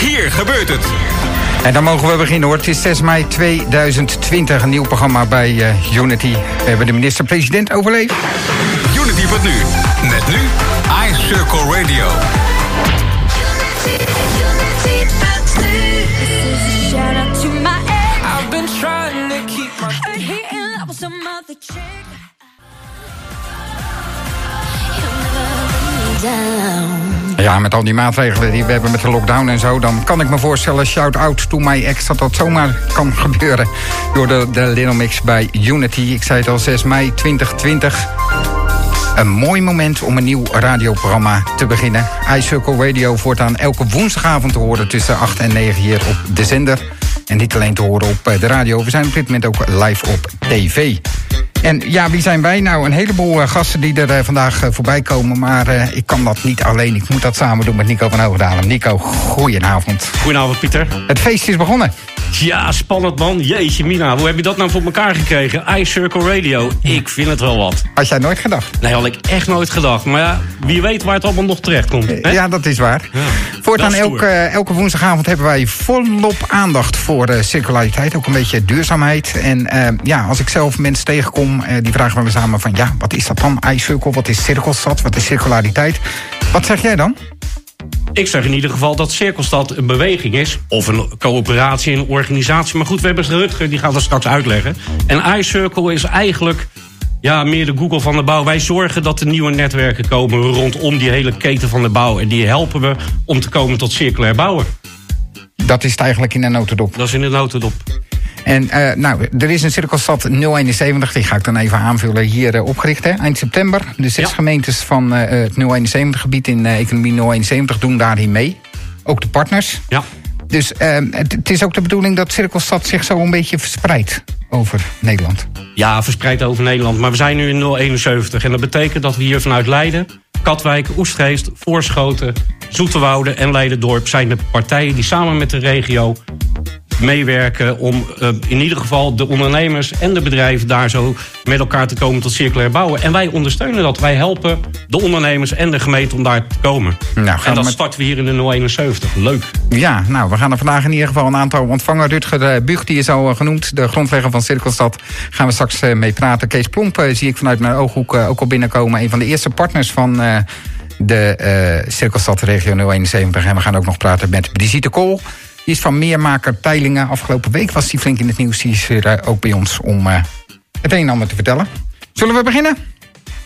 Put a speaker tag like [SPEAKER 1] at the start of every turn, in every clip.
[SPEAKER 1] Hier gebeurt het.
[SPEAKER 2] En dan mogen we beginnen hoor. Het is 6 mei 2020, een nieuw programma bij uh, Unity. We hebben de minister-president overleefd.
[SPEAKER 1] Unity wat nu. Met nu iCircle Radio.
[SPEAKER 2] Ja, met al die maatregelen die we hebben met de lockdown en zo... dan kan ik me voorstellen, shout-out to my ex... dat dat zomaar kan gebeuren door de, de Little bij Unity. Ik zei het al, 6 mei 2020. Een mooi moment om een nieuw radioprogramma te beginnen. iCircle Radio voortaan elke woensdagavond te horen... tussen 8 en 9 hier op de zender. En niet alleen te horen op eh, de radio. We zijn op dit moment ook live op tv. En ja, wie zijn wij nou? Een heleboel uh, gasten die er uh, vandaag uh, voorbij komen. Maar ik kan dat niet alleen. Ik moet dat samen doen met Nico van Hoogdalen. Nico, goedenavond.
[SPEAKER 3] Goedenavond, Pieter.
[SPEAKER 2] Het feest is begonnen.
[SPEAKER 3] Ja, spannend man. Jeetje mina, hoe heb je dat nou voor elkaar gekregen? iCircle Radio, ik vind het wel wat.
[SPEAKER 2] Had jij nooit gedacht?
[SPEAKER 3] Nee, had ik echt nooit gedacht. Maar ja, wie weet waar het allemaal nog terecht komt. Hè?
[SPEAKER 2] Ja, dat is waar. Ja, Voortaan elke, elke woensdagavond hebben wij volop aandacht voor uh, circulariteit. Ook een beetje duurzaamheid. En uh, ja, als ik zelf mensen tegenkom, uh, die vragen we samen van... ja, wat is dat dan? iCircle, wat is cirkelstad, wat is circulariteit? Wat zeg jij dan?
[SPEAKER 3] Ik zeg in ieder geval dat Cirkelstad een beweging is. Of een coöperatie, een organisatie. Maar goed, we hebben Rutger, die gaat dat straks uitleggen. En iCircle is eigenlijk ja, meer de Google van de bouw. Wij zorgen dat er nieuwe netwerken komen rondom die hele keten van de bouw. En die helpen we om te komen tot circulair bouwen.
[SPEAKER 2] Dat is het eigenlijk in een notendop.
[SPEAKER 3] Dat is in een notendop.
[SPEAKER 2] En uh, nou, er is een cirkelstad 071, die ga ik dan even aanvullen, hier uh, opgericht hè, eind september. De zes ja. gemeentes van uh, het 071 gebied in economie 071 doen daarin mee. Ook de partners.
[SPEAKER 3] Ja.
[SPEAKER 2] Dus het, het, is ook de bedoeling dat Cirkelstad zich zo een beetje verspreidt over Nederland.
[SPEAKER 3] Ja, verspreid over Nederland. Maar we zijn nu in 071 en dat betekent dat we hier vanuit Leiden, Katwijk, Oestgeest, Voorschoten, Zoeterwoude en Leidendorp zijn de partijen die samen met de regio meewerken om uh, in ieder geval de ondernemers en de bedrijven daar zo met elkaar te komen tot circulair bouwen. En wij ondersteunen dat. Wij helpen de ondernemers en de gemeente om daar te komen. Nou, en dat met... starten we hier in de 071. Leuk.
[SPEAKER 2] Ja, nou, we gaan er vandaag in ieder geval een aantal ontvangen. Rutger Bug, die is al genoemd, de grondlegger van Cirkelstad. Gaan we straks uh, mee praten. Kees Plomp uh, zie ik vanuit mijn ooghoek ook al binnenkomen. Een van de eerste partners van de Cirkelstad regio 071. En we gaan ook nog praten met Brigitte Kool. Die is van meermaker Teilingen. Afgelopen week was hij flink in het nieuws. Die is uh, ook bij ons om uh, het een en ander te vertellen. Zullen we beginnen?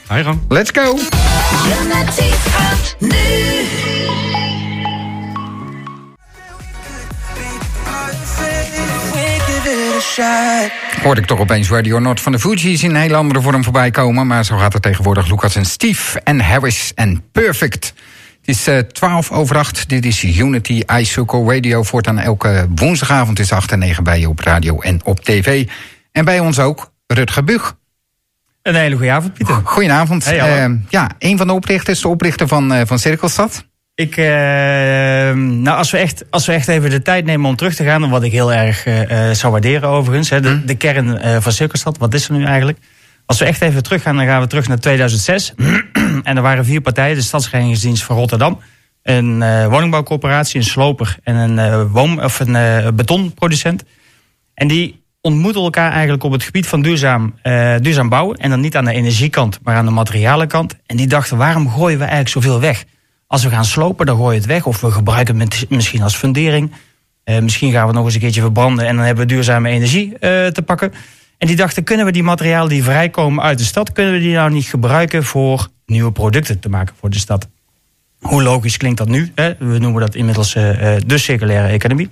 [SPEAKER 3] Ga je gang.
[SPEAKER 2] Let's go. Hoorde ik toch opeens Radio Noord van de Fugees in een hele andere vorm voorbij komen. Maar zo gaat het tegenwoordig Lucas en Steve en Harris en Perfect. Het is uh, 12 over 8. Dit is Unity iCircle Radio. Voortaan elke woensdagavond is 8 en 9 bij je op radio en op tv. En bij ons ook Rutger Bug.
[SPEAKER 4] Een hele goede avond, Pieter.
[SPEAKER 2] Goedenavond.
[SPEAKER 4] Hey,
[SPEAKER 2] uh, ja, een van de oprichters, de oprichter van, uh, van Cirkelstad.
[SPEAKER 4] Ik, uh, nou, als we, echt, als we echt even de tijd nemen om terug te gaan, wat ik heel erg zou waarderen overigens, hè, de, hm. de kern van Cirkelstad, wat is er nu eigenlijk? Als we echt even teruggaan, dan gaan we terug naar 2006. en er waren vier partijen, de Stadsreinigingsdienst van Rotterdam, een woningbouwcorporatie, een sloper en een, woon, of een betonproducent. En die ontmoeten elkaar eigenlijk op het gebied van duurzaam, duurzaam bouwen. En dan niet aan de energiekant, maar aan de materialenkant. En die dachten, waarom gooien we eigenlijk zoveel weg? Als we gaan slopen, dan gooi je het weg. Of we gebruiken het misschien als fundering. misschien gaan we het nog eens een keertje verbranden en dan hebben we duurzame energie te pakken. En die dachten, kunnen we die materialen die vrijkomen uit de stad... kunnen we die nou niet gebruiken voor nieuwe producten te maken voor de stad? Hoe logisch klinkt dat nu? Hè? We noemen dat inmiddels de circulaire economie.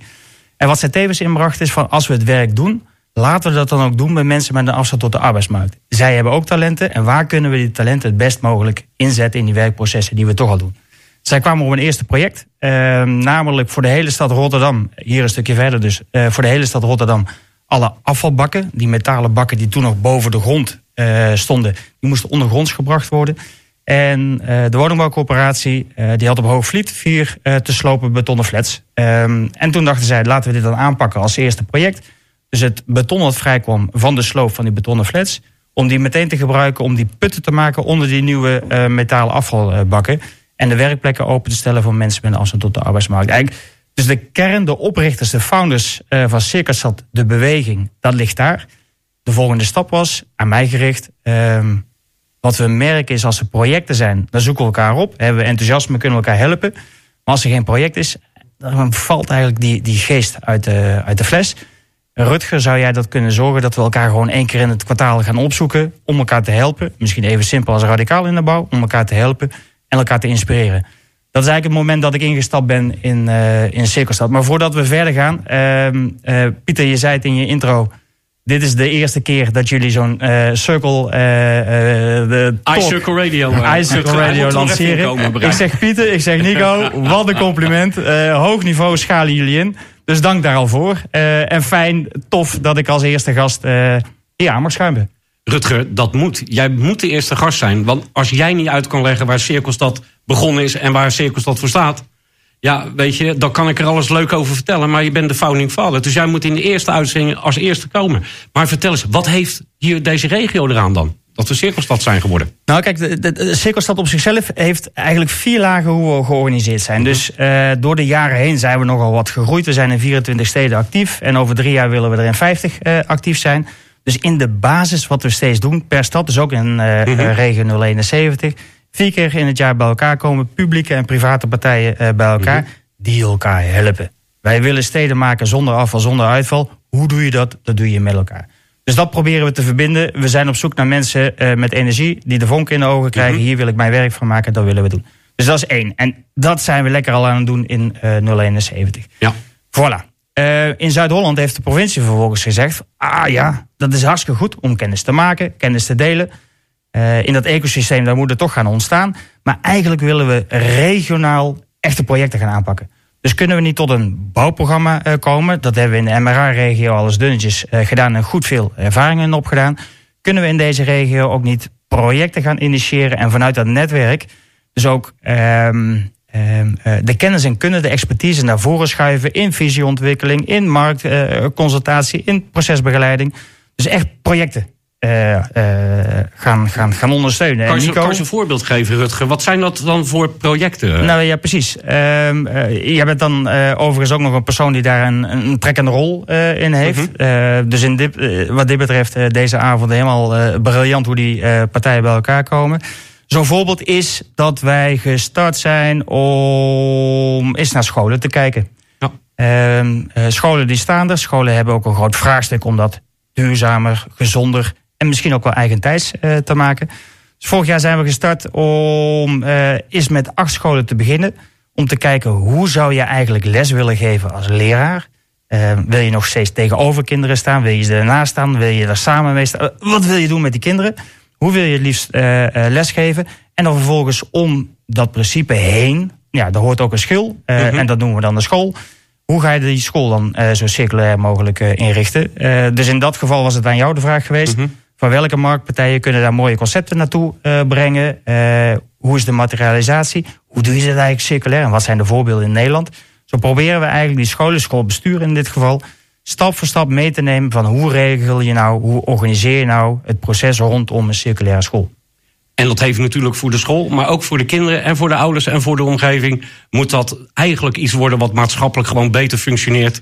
[SPEAKER 4] En wat zij tevens inbracht is van als we het werk doen... laten we dat dan ook doen bij mensen met een afstand tot de arbeidsmarkt. Zij hebben ook talenten en waar kunnen we die talenten het best mogelijk inzetten... in die werkprocessen die we toch al doen? Zij kwamen op een eerste project, uh, namelijk voor de hele stad Rotterdam... hier een stukje verder dus, uh, voor de hele stad Rotterdam alle afvalbakken, die metalen bakken die toen nog boven de grond uh, stonden, die moesten ondergronds gebracht worden. En uh, de woningbouwcorporatie uh, die had op Hoogvliet vier te slopen betonnen flats. Um, en toen dachten zij, laten we dit dan aanpakken als eerste project. Dus het beton dat vrijkwam van de sloop van die betonnen flats, om die meteen te gebruiken om die putten te maken onder die nieuwe metalen afvalbakken. En de werkplekken open te stellen voor mensen met afstand tot de arbeidsmarkt. Eigenlijk Dus de kern, de oprichters, de founders uh, van Circusstad, de beweging, dat ligt daar. De volgende stap was aan mij gericht. Um, wat we merken is als er projecten zijn, dan zoeken we elkaar op. Hebben we enthousiasme, kunnen we elkaar helpen. Maar als er geen project is, dan valt eigenlijk die, die geest uit de, uit de fles. Rutger, zou jij dat kunnen zorgen dat we elkaar gewoon één keer in het kwartaal gaan opzoeken om elkaar te helpen? Misschien even simpel als radicaal in de bouw, om elkaar te helpen en elkaar te inspireren. Dat is eigenlijk het moment dat ik ingestapt ben in, uh, in Cirkelstad. Maar voordat we verder gaan, uh, uh, Pieter, je zei het in je intro. Dit is de eerste keer dat jullie zo'n uh, Circle...
[SPEAKER 3] de iCircle Radio.
[SPEAKER 4] iCircle Radio lanceren. Ik zeg Pieter, ik zeg Nico, wat een compliment. hoog niveau schalen jullie in. Dus dank daar al voor. en fijn, tof dat ik als eerste gast hier aan mag schuimen.
[SPEAKER 3] Rutger, dat moet. Jij moet de eerste gast zijn. Want als jij niet uit kan leggen waar Cirkelstad begonnen is en waar Cirkelstad voor staat. Ja, weet je, dan kan ik er alles leuk over vertellen. Maar je bent de founding father. Dus jij moet in de eerste uitzending als eerste komen. Maar vertel eens, wat heeft hier deze regio eraan dan? Dat we cirkelstad zijn geworden?
[SPEAKER 4] Nou, kijk, de, cirkelstad op zichzelf heeft eigenlijk vier lagen hoe we georganiseerd zijn. Dus uh, door de jaren heen zijn we nogal wat gegroeid. We zijn in 24 steden actief. En over drie jaar willen we er in 50 uh, eh, actief zijn. Dus in de basis wat we steeds doen per stad, dus ook in uh, mm -hmm. regio 071, vier keer in het jaar bij elkaar komen, publieke en private partijen uh, bij elkaar, -hmm. die elkaar helpen. Wij willen steden maken zonder afval, zonder uitval. Hoe doe je dat? Dat doe je met elkaar. Dus dat proberen we te verbinden. We zijn op zoek naar mensen uh, met energie die de vonk in de ogen krijgen. Mm -hmm. Hier wil ik mijn werk van maken, dat willen we doen. Dus dat is één. En dat zijn we lekker al aan het doen in uh, 071.
[SPEAKER 3] Ja.
[SPEAKER 4] Voilà. Uh, in Zuid-Holland heeft de provincie vervolgens gezegd: Ah ja, dat is hartstikke goed om kennis te maken, kennis te delen. Uh, in dat ecosysteem, daar moet het toch gaan ontstaan. Maar eigenlijk willen we regionaal echte projecten gaan aanpakken. Dus kunnen we niet tot een bouwprogramma uh, komen? Dat hebben we in de MRA-regio alles dunnetjes gedaan en goed veel ervaringen opgedaan. Kunnen we in deze regio ook niet projecten gaan initiëren en vanuit dat netwerk dus ook ehm, eh, de kennis en kunnen, de expertise naar voren schuiven in visieontwikkeling, in marktconsultatie, in procesbegeleiding. Dus echt projecten uh, uh, gaan, gaan, gaan ondersteunen.
[SPEAKER 3] Kan je, Nico, kan je een voorbeeld geven, Rutger? Wat zijn dat dan voor projecten?
[SPEAKER 4] Nou ja, precies. Uh, jij bent dan overigens ook nog een persoon die daar een, een trekkende rol in heeft. -hmm. dus in dit, wat dit betreft, deze avond helemaal briljant hoe die partijen bij elkaar komen. Zo'n voorbeeld is dat wij gestart zijn om eens naar scholen te kijken. Ja. Uh, scholen die staan er. Scholen hebben ook een groot vraagstuk om dat duurzamer, gezonder en misschien ook wel eigentijds uh, te maken. Dus vorig jaar zijn we gestart om uh, eens met acht scholen te beginnen. Om te kijken hoe zou je eigenlijk les willen geven als leraar. Uh, wil je nog steeds tegenover kinderen staan? Wil je ernaast staan? Wil je er samen mee staan? Wat wil je doen met die kinderen? Hoe wil je het liefst uh, lesgeven? En dan vervolgens om dat principe heen, ja, daar hoort ook een schil. Uh, mm -hmm. En dat noemen we dan de school. Hoe ga je die school dan zo circulair mogelijk inrichten? dus in dat geval was het aan jou de vraag geweest. -hmm. Van welke marktpartijen kunnen daar mooie concepten naartoe brengen? hoe is de materialisatie? Hoe doe je dat eigenlijk circulair? En wat zijn de voorbeelden in Nederland? Zo proberen we eigenlijk die scholen, schoolbestuur in dit geval stap voor stap mee te nemen van hoe regel je nou, hoe organiseer je nou het proces rondom een circulaire school.
[SPEAKER 3] En dat heeft natuurlijk voor de school, maar ook voor de kinderen en voor de ouders en voor de omgeving. Moet dat eigenlijk iets worden wat maatschappelijk gewoon beter functioneert.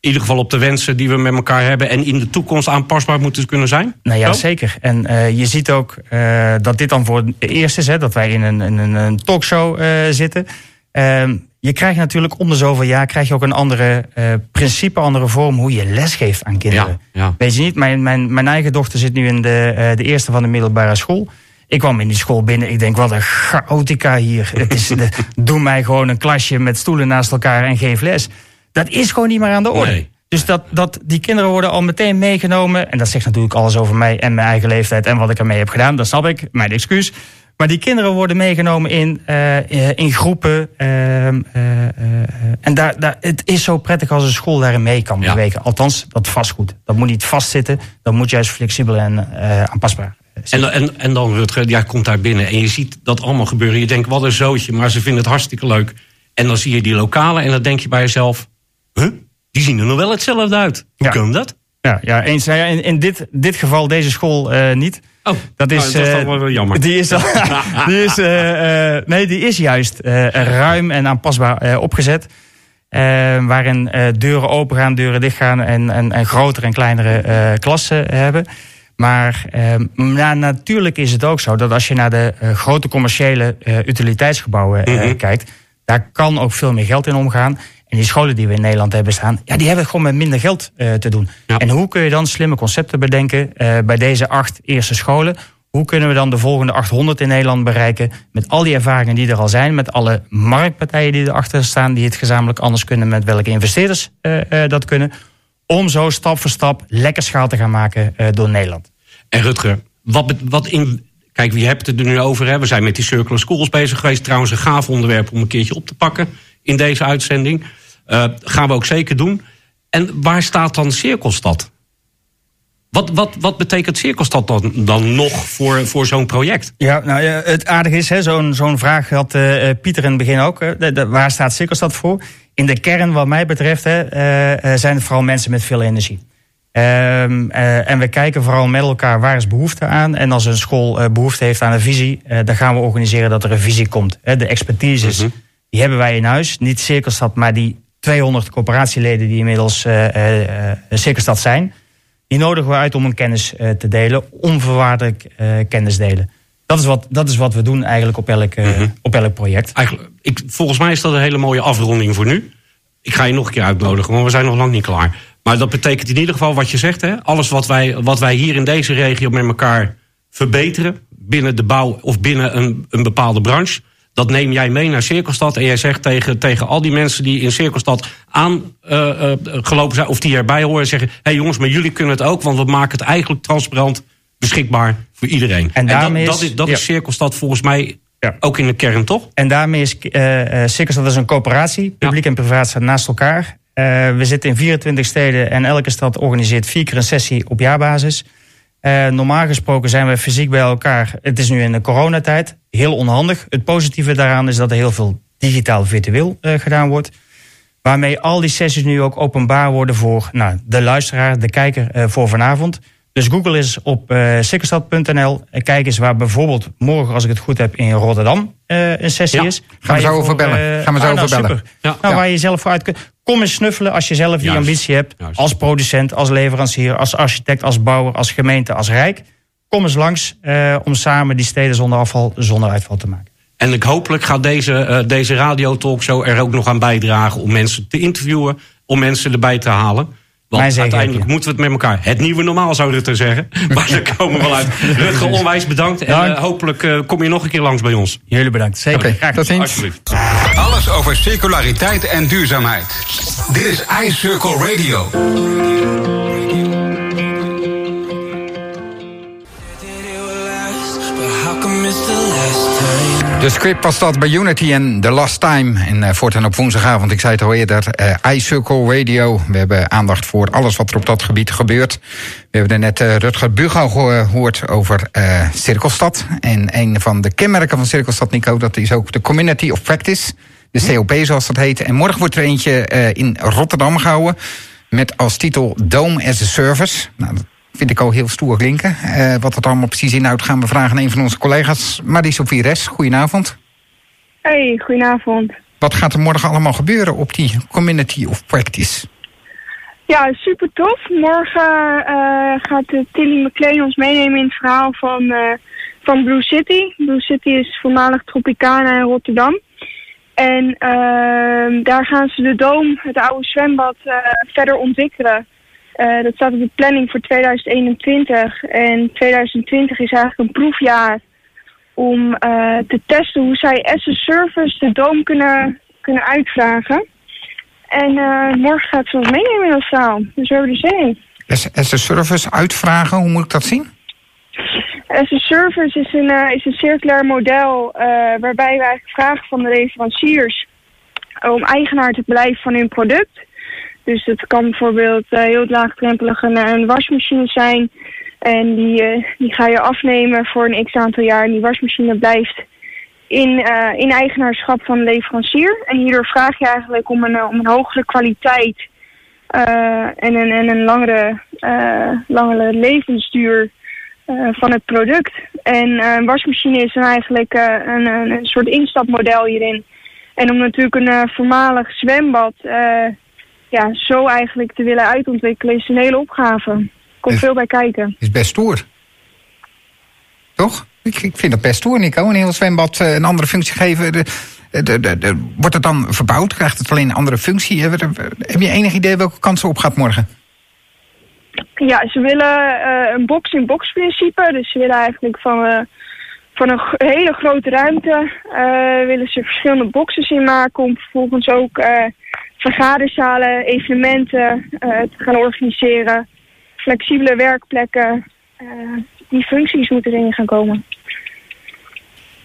[SPEAKER 3] In ieder geval op de wensen die we met elkaar hebben en in de toekomst aanpasbaar moeten kunnen zijn?
[SPEAKER 4] Nou ja, zeker. En uh, je ziet ook uh, dat dit dan voor het eerst is, hè, dat wij in een, een, een talkshow uh, zitten. Ehm, je krijgt natuurlijk om de zoveel jaar krijg je ook een andere uh, principe, andere vorm hoe je lesgeeft aan kinderen. Ja, ja. Weet je niet, mijn, mijn, mijn eigen dochter zit nu in de, uh, de eerste van de middelbare school. Ik kwam in die school binnen, ik denk, wat een chaotica hier. Het is de, doe mij gewoon een klasje met stoelen naast elkaar en geef les. Dat is gewoon niet meer aan de orde. Nee. Dus dat, dat, die kinderen worden al meteen meegenomen. En dat zegt natuurlijk alles over mij en mijn eigen leeftijd en wat ik ermee heb gedaan. Dat snap ik, mijn excuus. Maar die kinderen worden meegenomen in, uh, in groepen. Uh, en daar, daar, het is zo prettig als een school daarin mee kan bewegen. Ja. Althans, dat vastgoed. Dat moet niet vastzitten. Dat moet juist flexibel en aanpasbaar
[SPEAKER 3] zijn. En, en, en dan, Rutger, jij komt daar binnen en je ziet dat allemaal gebeuren. Je denkt, wat een zootje, maar ze vinden het hartstikke leuk. En dan zie je die lokalen en dan denk je bij jezelf... Huh? Die zien er nog wel hetzelfde uit. Hoe ja. kan dat?
[SPEAKER 4] Ja, ja eens. In, in dit, dit geval deze school niet...
[SPEAKER 3] Oh, dat is, nou, dat is uh, wel jammer.
[SPEAKER 4] Die is, die is, uh, uh, nee, die is juist ruim en aanpasbaar opgezet. waarin deuren open gaan, deuren dicht gaan en, en, en grotere en kleinere klassen hebben. Maar nou, natuurlijk is het ook zo dat als je naar de grote commerciële utiliteitsgebouwen mhm. kijkt, daar kan ook veel meer geld in omgaan. En die scholen die we in Nederland hebben staan, ja, die hebben gewoon met minder geld uh, te doen. En hoe kun je dan slimme concepten bedenken uh, bij deze acht eerste scholen? Hoe kunnen we dan de volgende 800 in Nederland bereiken? Met al die ervaringen die er al zijn, met alle marktpartijen die erachter staan, die het gezamenlijk anders kunnen, met welke investeerders uh, dat kunnen. Om zo stap voor stap lekker schaal te gaan maken door Nederland.
[SPEAKER 3] En Rutger, wat, wat in, Kijk, wie hebt het er nu over? Hè? We zijn met die Circular Schools bezig geweest. Trouwens, een gaaf onderwerp om een keertje op te pakken in deze uitzending. Uh, gaan we ook zeker doen. En waar staat dan Cirkelstad? Wat, wat, wat betekent Cirkelstad dan, dan nog voor, voor zo'n project?
[SPEAKER 4] Ja, nou, ja, het aardige is, zo'n zo'n vraag had uh, Pieter in het begin ook. De, waar staat Cirkelstad voor? In de kern, wat mij betreft, hè, uh, zijn het vooral mensen met veel energie. Um, uh, en we kijken vooral met elkaar waar is behoefte aan. En als een school behoefte heeft aan een visie, dan gaan we organiseren dat er een visie komt. de expertises, mm -hmm. die hebben wij in huis. Niet Cirkelstad, maar die 200 coöperatieleden die inmiddels Cirkelstad zijn. Die nodigen we uit om een kennis te delen, onvoorwaardelijk kennis delen. Dat is, wat, dat is wat we doen eigenlijk op elk, mm -hmm. op elk project.
[SPEAKER 3] Eigenlijk, ik, volgens mij is dat een hele mooie afronding voor nu. Ik ga je nog een keer uitnodigen, want we zijn nog lang niet klaar. Maar dat betekent in ieder geval wat je zegt. Hè? Alles wat wij, wat wij hier in deze regio met elkaar verbeteren. binnen de bouw of binnen een, een bepaalde branche. Dat neem jij mee naar Cirkelstad. En jij zegt tegen, tegen al die mensen die in Cirkelstad aangelopen uh, uh, zijn. of die erbij horen. zeggen: hé hey jongens, maar jullie kunnen het ook. Want we maken het eigenlijk transparant beschikbaar voor iedereen. En, en dat, dat, is, dat ja. is Cirkelstad volgens mij ja. Ook in de kern, toch?
[SPEAKER 4] En daarmee is uh, Cirkelstad is een coöperatie. Publiek ja. en privaat staan naast elkaar. Uh, we zitten in 24 steden en elke stad organiseert vier keer een sessie op jaarbasis. Uh, normaal gesproken zijn we fysiek bij elkaar. Het is nu in de coronatijd heel onhandig. Het positieve daaraan is dat er heel veel digitaal virtueel uh, gedaan wordt. Waarmee al die sessies nu ook openbaar worden voor nou, de luisteraar, de kijker voor vanavond. Dus Google is op uh, sikkerstad.nl. Kijk eens waar bijvoorbeeld morgen, als ik het goed heb, in Rotterdam uh, een sessie ja. is.
[SPEAKER 2] Gaan we zo over bellen. Uh, Gaan we zo ah, over nou, bellen.
[SPEAKER 4] Ja. Nou, waar je zelf voor uit kunt. Kom eens snuffelen als je zelf die ambitie hebt. Juist. Als producent, als leverancier, als architect, als bouwer, als gemeente, als rijk. Kom eens langs om samen die steden zonder afval, zonder uitval te maken.
[SPEAKER 3] En ik hopelijk gaat deze, uh, deze radiotalkshow er ook nog aan bijdragen om mensen te interviewen, om mensen erbij te halen. Want uiteindelijk moeten we het met elkaar. Het nieuwe normaal zou Rutte zeggen. Maar daar komen we wel uit. Rutger, onwijs bedankt. En uh, hopelijk uh, kom je nog een keer langs bij ons.
[SPEAKER 4] Jullie bedankt. Zeker. Okay,
[SPEAKER 2] graag tot ziens.
[SPEAKER 1] Alles over circulariteit en duurzaamheid. Dit is iCircle Radio.
[SPEAKER 2] De script was dat bij Unity en The Last Time. En uh, voortaan op woensdagavond, ik zei het al eerder, uh, iCircle Radio. We hebben aandacht voor alles wat er op dat gebied gebeurt. We hebben er net uh, Rutger Bugau gehoord over uh, Cirkelstad. En een van de kenmerken van Cirkelstad, Nico, dat is ook de Community of Practice. De COP zoals dat heet. En morgen wordt er eentje in Rotterdam gehouden. Met als titel Dome as a Service. Nou, vind ik al heel stoer klinken. Uh, wat dat allemaal precies inhoudt gaan we vragen aan een van onze collega's. Marie Sophie Res, goedenavond.
[SPEAKER 5] Hey, goedenavond.
[SPEAKER 2] Wat gaat er morgen allemaal gebeuren op die Community of Practice?
[SPEAKER 5] Ja, super tof. Morgen uh, gaat Tilly McLean ons meenemen in het verhaal van, uh, van Blue City. Blue City is voormalig Tropicana in Rotterdam. En uh, daar gaan ze de Doom, het oude zwembad, verder ontwikkelen. Uh, dat staat op de planning voor 2021. En 2020 is eigenlijk een proefjaar om uh, te testen hoe zij as a service de Doom kunnen, kunnen uitvragen. En uh, morgen gaat ze ons meenemen in dat zaal. Dus we hebben er zin in.
[SPEAKER 2] As a service uitvragen, hoe moet ik dat zien?
[SPEAKER 5] As a service is een, is een circulair model waarbij we eigenlijk vragen van de leveranciers om eigenaar te blijven van hun product. Dus het kan bijvoorbeeld uh, heel laagdrempelig een, een, wasmachine zijn. En die, uh, die ga je afnemen voor een x aantal jaar. En die wasmachine blijft in, uh, in eigenaarschap van de leverancier. En hierdoor vraag je eigenlijk om een, om een hogere kwaliteit en, een, en een langere, langere levensduur van het product. En een wasmachine is dan eigenlijk een, een, een soort instapmodel hierin. En om natuurlijk een eh, voormalig zwembad eh, ja, zo eigenlijk te willen uitontwikkelen is een hele opgave. Komt veel bij kijken.
[SPEAKER 2] Is best stoer. Toch? Ik, ik vind dat best stoer, Nico. Een heel zwembad eh, een andere functie geven. De, de, de, wordt het dan verbouwd? Krijgt het alleen een andere functie? Heb je- heb je enig idee welke kant ze op gaat morgen?
[SPEAKER 5] Ja, ze willen eh, een box-in-box principe. Dus ze willen eigenlijk van, eh, van een hele grote ruimte eh, willen ze verschillende boxes in maken om vervolgens ook eh, vergaderzalen, evenementen eh, te gaan organiseren. Flexibele werkplekken. eh, die functies moeten erin gaan komen.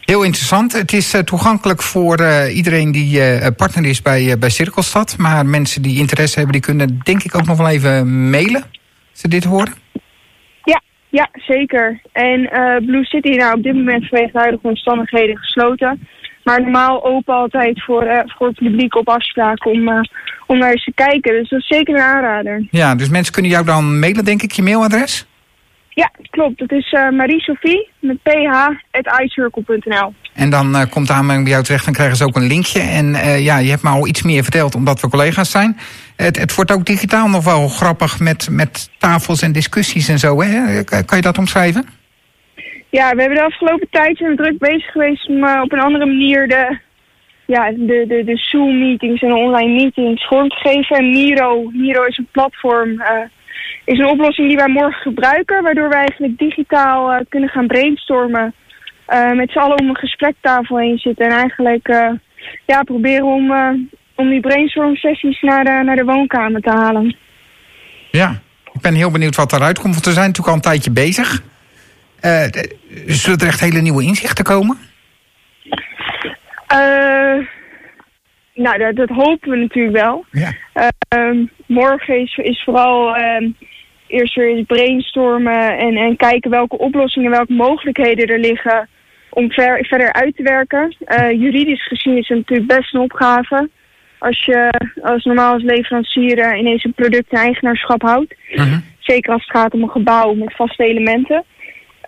[SPEAKER 2] Heel interessant. Het is eh, toegankelijk voor iedereen die partner is bij, bij Cirkelstad. Maar mensen die interesse hebben, die kunnen denk ik ook nog wel even mailen. Als ze dit horen.
[SPEAKER 5] Ja, ja, zeker. En Blue City, nou op dit moment vanwege de huidige omstandigheden gesloten. Maar normaal open altijd voor, eh, voor het publiek op afspraak om, eh, om naar eens te kijken. Dus dat is zeker een aanrader.
[SPEAKER 2] Ja, dus mensen kunnen jou dan mailen, denk ik, je mailadres.
[SPEAKER 5] Ja, klopt. Dat is eh Marie-Sophie met ph.icircle.nl.
[SPEAKER 2] En dan komt de aanmelding bij jou terecht, dan krijgen ze ook een linkje. En ja, je hebt me al iets meer verteld, omdat we collega's zijn. Het, het wordt ook digitaal nog wel grappig met, met tafels en discussies en zo. Hè? Kan je dat omschrijven?
[SPEAKER 5] Ja, we hebben de afgelopen tijd zijn druk bezig geweest om eh, op een andere manier de, ja, de, de, de Zoom-meetings en de online meetings vorm te geven. En Miro, Miro is een platform, eh, is een oplossing die wij morgen gebruiken, waardoor wij eigenlijk digitaal eh, kunnen gaan brainstormen. met z'n allen om een gesprektafel heen zitten en eigenlijk ja, proberen om, om die brainstorm sessies naar de, naar de woonkamer te halen.
[SPEAKER 2] Ja, ik ben heel benieuwd wat eruit komt. Want we zijn natuurlijk al een tijdje bezig. Eh, zullen er echt hele nieuwe inzichten komen?
[SPEAKER 5] Eh, nou, dat, dat hopen we natuurlijk wel.
[SPEAKER 2] Ja.
[SPEAKER 5] Ehm, morgen is, is vooral ehm, eerst weer eens brainstormen en, en kijken welke oplossingen, welke mogelijkheden er liggen om ver, verder uit te werken. Eh, juridisch gezien is het natuurlijk best een opgave. Als je als normaal als leverancier ineens een product in eigenaarschap houdt.
[SPEAKER 2] Mhm.
[SPEAKER 5] Zeker als het gaat om een gebouw met vaste elementen.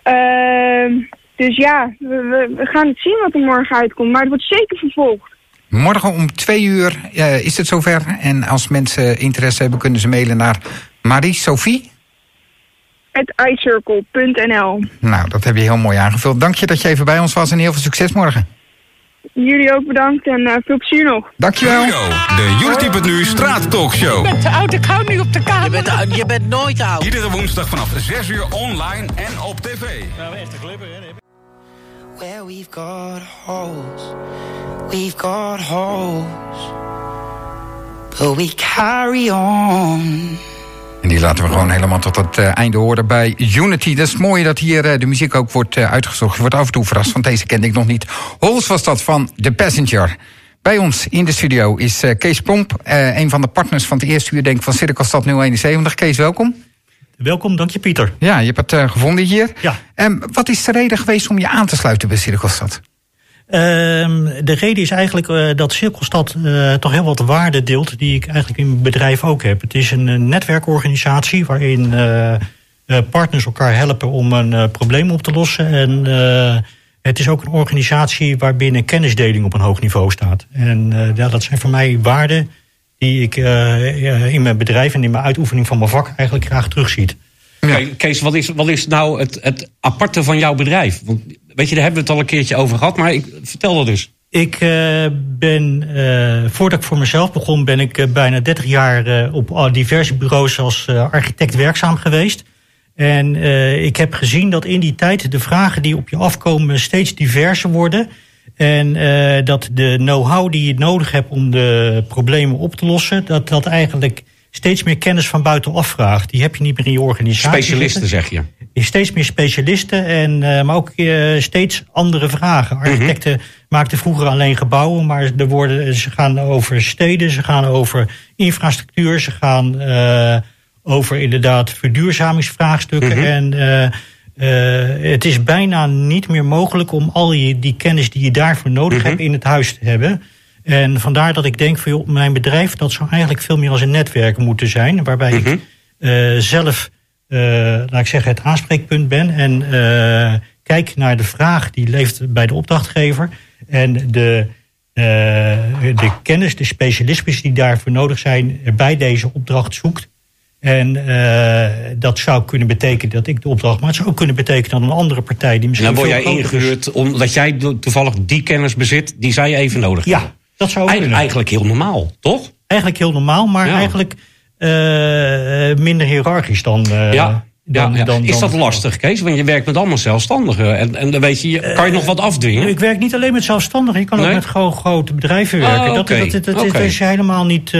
[SPEAKER 5] Ehm, dus ja, we, we, we gaan het zien wat er morgen uitkomt. Maar het wordt zeker vervolgd.
[SPEAKER 2] Morgen om twee uur eh, is het zover. En als mensen interesse hebben, kunnen ze mailen naar Marie-Sophie.
[SPEAKER 5] ICircle.nl.
[SPEAKER 2] Nou, dat heb je heel mooi aangevuld. Dank je dat je even bij ons was en heel veel succes morgen.
[SPEAKER 5] Jullie ook bedankt en eh, veel plezier nog.
[SPEAKER 2] Dankjewel.
[SPEAKER 1] Yo, de Unity.nu straattalkshow.
[SPEAKER 6] te oud, ik hou niet op de kamer.
[SPEAKER 7] Je bent, oud- je bent nooit oud.
[SPEAKER 1] Iedere woensdag vanaf 6 uur online en op tv.
[SPEAKER 8] Where we've got holes, we've got holes, but we carry on.
[SPEAKER 2] En die laten we gewoon helemaal tot het eh, einde horen bij Unity. Dat is mooi dat hier eh, de muziek ook wordt eh, uitgezocht. Je wordt af en toe verrast, want deze kende ik nog niet. Hols was dat van The Passenger. Bij ons in de studio is Kees Plomp, een van de partners van het eerste uur denk ik, van Cirkelstad 071. Kees, welkom.
[SPEAKER 4] Welkom, dank je Pieter.
[SPEAKER 2] Ja, je hebt het gevonden hier.
[SPEAKER 4] Ja.
[SPEAKER 2] Ehm, wat is de reden geweest om je aan te sluiten bij Cirkelstad?
[SPEAKER 9] Ehm, de reden is eigenlijk eh, dat Cirkelstad eh, toch heel wat waarde deelt die ik eigenlijk in mijn bedrijf ook heb. Het is een, netwerkorganisatie waarin eh, eh, partners elkaar helpen om een eh, probleem op te lossen. En eh, het is ook een organisatie waarbinnen kennisdeling op een hoog niveau staat. En eh, ja, dat zijn voor mij waarden die ik in mijn bedrijf en in mijn uitoefening van mijn vak eigenlijk graag terugziet.
[SPEAKER 3] Kijk, Kees, wat is, wat is nou het, het aparte van jouw bedrijf? Want, weet je, daar hebben we het al een keertje over gehad, maar ik, vertel dat dus.
[SPEAKER 9] Ik eh, ben, eh, voordat ik voor mezelf begon, ben ik eh, bijna 30 jaar op diverse bureaus als architect werkzaam geweest. En ik heb gezien dat in die tijd de vragen die op je afkomen steeds diverser worden. En dat de know-how die je nodig hebt om de problemen op te lossen, dat dat eigenlijk steeds meer kennis van buitenaf vraagt. Die heb je niet meer in je organisatie.
[SPEAKER 3] Specialisten, zeg je.
[SPEAKER 9] Steeds meer specialisten, en, eh, maar ook eh, steeds andere vragen. Architecten maakten vroeger alleen gebouwen, maar er worden, ze gaan over steden, ze gaan over infrastructuur, ze gaan eh, over inderdaad verduurzamingsvraagstukken. En eh, eh, het is bijna niet meer mogelijk om al je, die kennis die je daarvoor nodig hebt in het huis te hebben. En vandaar dat ik denk van joh, mijn bedrijf dat zou eigenlijk veel meer als een netwerk moeten zijn. Waarbij ik eh, zelf, eh, laat ik zeggen, het aanspreekpunt ben. En eh, kijk naar de vraag die leeft bij de opdrachtgever. En de de kennis, de specialismes die daarvoor nodig zijn, bij deze opdracht zoekt. En uh, dat zou kunnen betekenen dat ik de opdracht, maar het zou ook kunnen betekenen dat een andere partij die misschien.
[SPEAKER 3] En dan word jij ingehuurd omdat jij toevallig die kennis bezit die zij even nodig hebben.
[SPEAKER 9] Ja, dat zou
[SPEAKER 3] Eigen-. Eigenlijk heel normaal, toch?
[SPEAKER 9] Eigenlijk heel normaal, maar
[SPEAKER 3] Ja.
[SPEAKER 9] eigenlijk eh, minder hiërarchisch dan. eh,
[SPEAKER 3] ja.
[SPEAKER 9] dan,
[SPEAKER 3] ja,
[SPEAKER 9] dan-
[SPEAKER 3] is dat
[SPEAKER 9] dan-
[SPEAKER 3] lastig, Kees? Want je werkt met allemaal zelfstandigen. En, en dan weet je, je- kan je nog wat afdwingen?
[SPEAKER 9] Ik werk niet alleen met zelfstandigen, je kan
[SPEAKER 3] Nee?
[SPEAKER 9] ook met gewoon grote bedrijven
[SPEAKER 3] Ah,
[SPEAKER 9] werken. Dat,
[SPEAKER 3] oké,
[SPEAKER 9] dat, dat, dat is helemaal niet.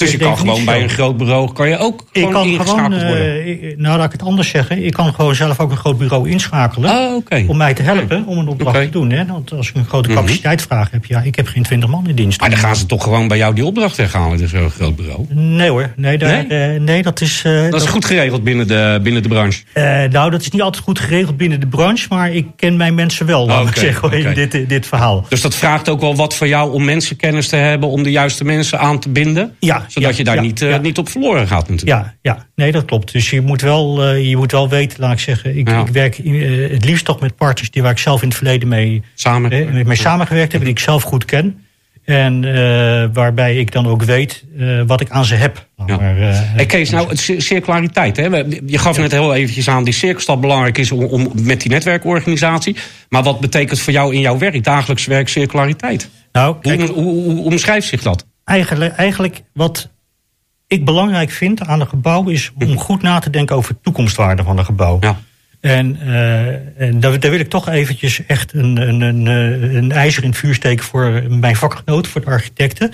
[SPEAKER 9] Eh,
[SPEAKER 3] dus je kan gewoon bij een groot bureau kan je ook
[SPEAKER 9] Ik
[SPEAKER 3] gewoon
[SPEAKER 9] kan
[SPEAKER 3] ingeschakeld
[SPEAKER 9] gewoon,
[SPEAKER 3] worden.
[SPEAKER 9] eh, ik- nou laat ik het anders zeggen. Ik kan gewoon zelf ook een groot bureau inschakelen.
[SPEAKER 3] Ah.
[SPEAKER 9] Om mij te helpen om een opdracht te doen. Hè? Want als ik een grote
[SPEAKER 3] Mhm.
[SPEAKER 9] capaciteitvraag heb, ja, ik heb geen 20 man in dienst.
[SPEAKER 3] Maar dan gaan ze toch gewoon bij jou die opdracht weghalen, dus zo'n groot bureau.
[SPEAKER 9] Nee hoor, nee, daar,
[SPEAKER 3] Nee?
[SPEAKER 9] eh, nee dat is. eh,
[SPEAKER 3] Dat is goed geregeld binnen de, binnen de branche.
[SPEAKER 9] Eh, nou, dat is niet altijd goed geregeld binnen de branche, maar ik ken mijn mensen wel, laat ik zeggen, in dit, dit verhaal.
[SPEAKER 3] Dus dat vraagt ook wel wat voor jou om mensenkennis te hebben... om de juiste mensen aan te binden.
[SPEAKER 9] Ja,
[SPEAKER 3] Zodat je daar niet, eh, niet op verloren gaat natuurlijk.
[SPEAKER 9] Ja, ja, nee, dat klopt. Dus je moet wel, eh, je moet wel weten, laat ik zeggen. Ik, ik werk eh, het liefst toch met partners die waar ik zelf in het verleden mee,
[SPEAKER 3] Samen.
[SPEAKER 9] eh, mee samengewerkt heb, die ik zelf goed ken. En waarbij ik dan ook weet wat ik aan ze heb.
[SPEAKER 3] Ja.
[SPEAKER 9] Maar,
[SPEAKER 3] Hey Kees, nou, circulariteit. Hè? Je gaf net heel eventjes aan die cirkelstap belangrijk is om, om, met die netwerkorganisatie. Maar wat betekent voor jou in jouw werk, dagelijks werk, circulariteit?
[SPEAKER 9] nou,
[SPEAKER 3] Hoe,
[SPEAKER 9] kijk,
[SPEAKER 3] hoe, hoe, hoe omschrijft zich dat?
[SPEAKER 9] Eigenlijk, eigenlijk wat ik belangrijk vind aan een gebouw is om goed na te denken over de toekomstwaarde van een gebouw.
[SPEAKER 3] Ja.
[SPEAKER 9] En, eh, en daar, daar wil ik toch eventjes echt een, een, een, eh, een ijzer in het vuur steken voor mijn vakgenoot, voor de architecten.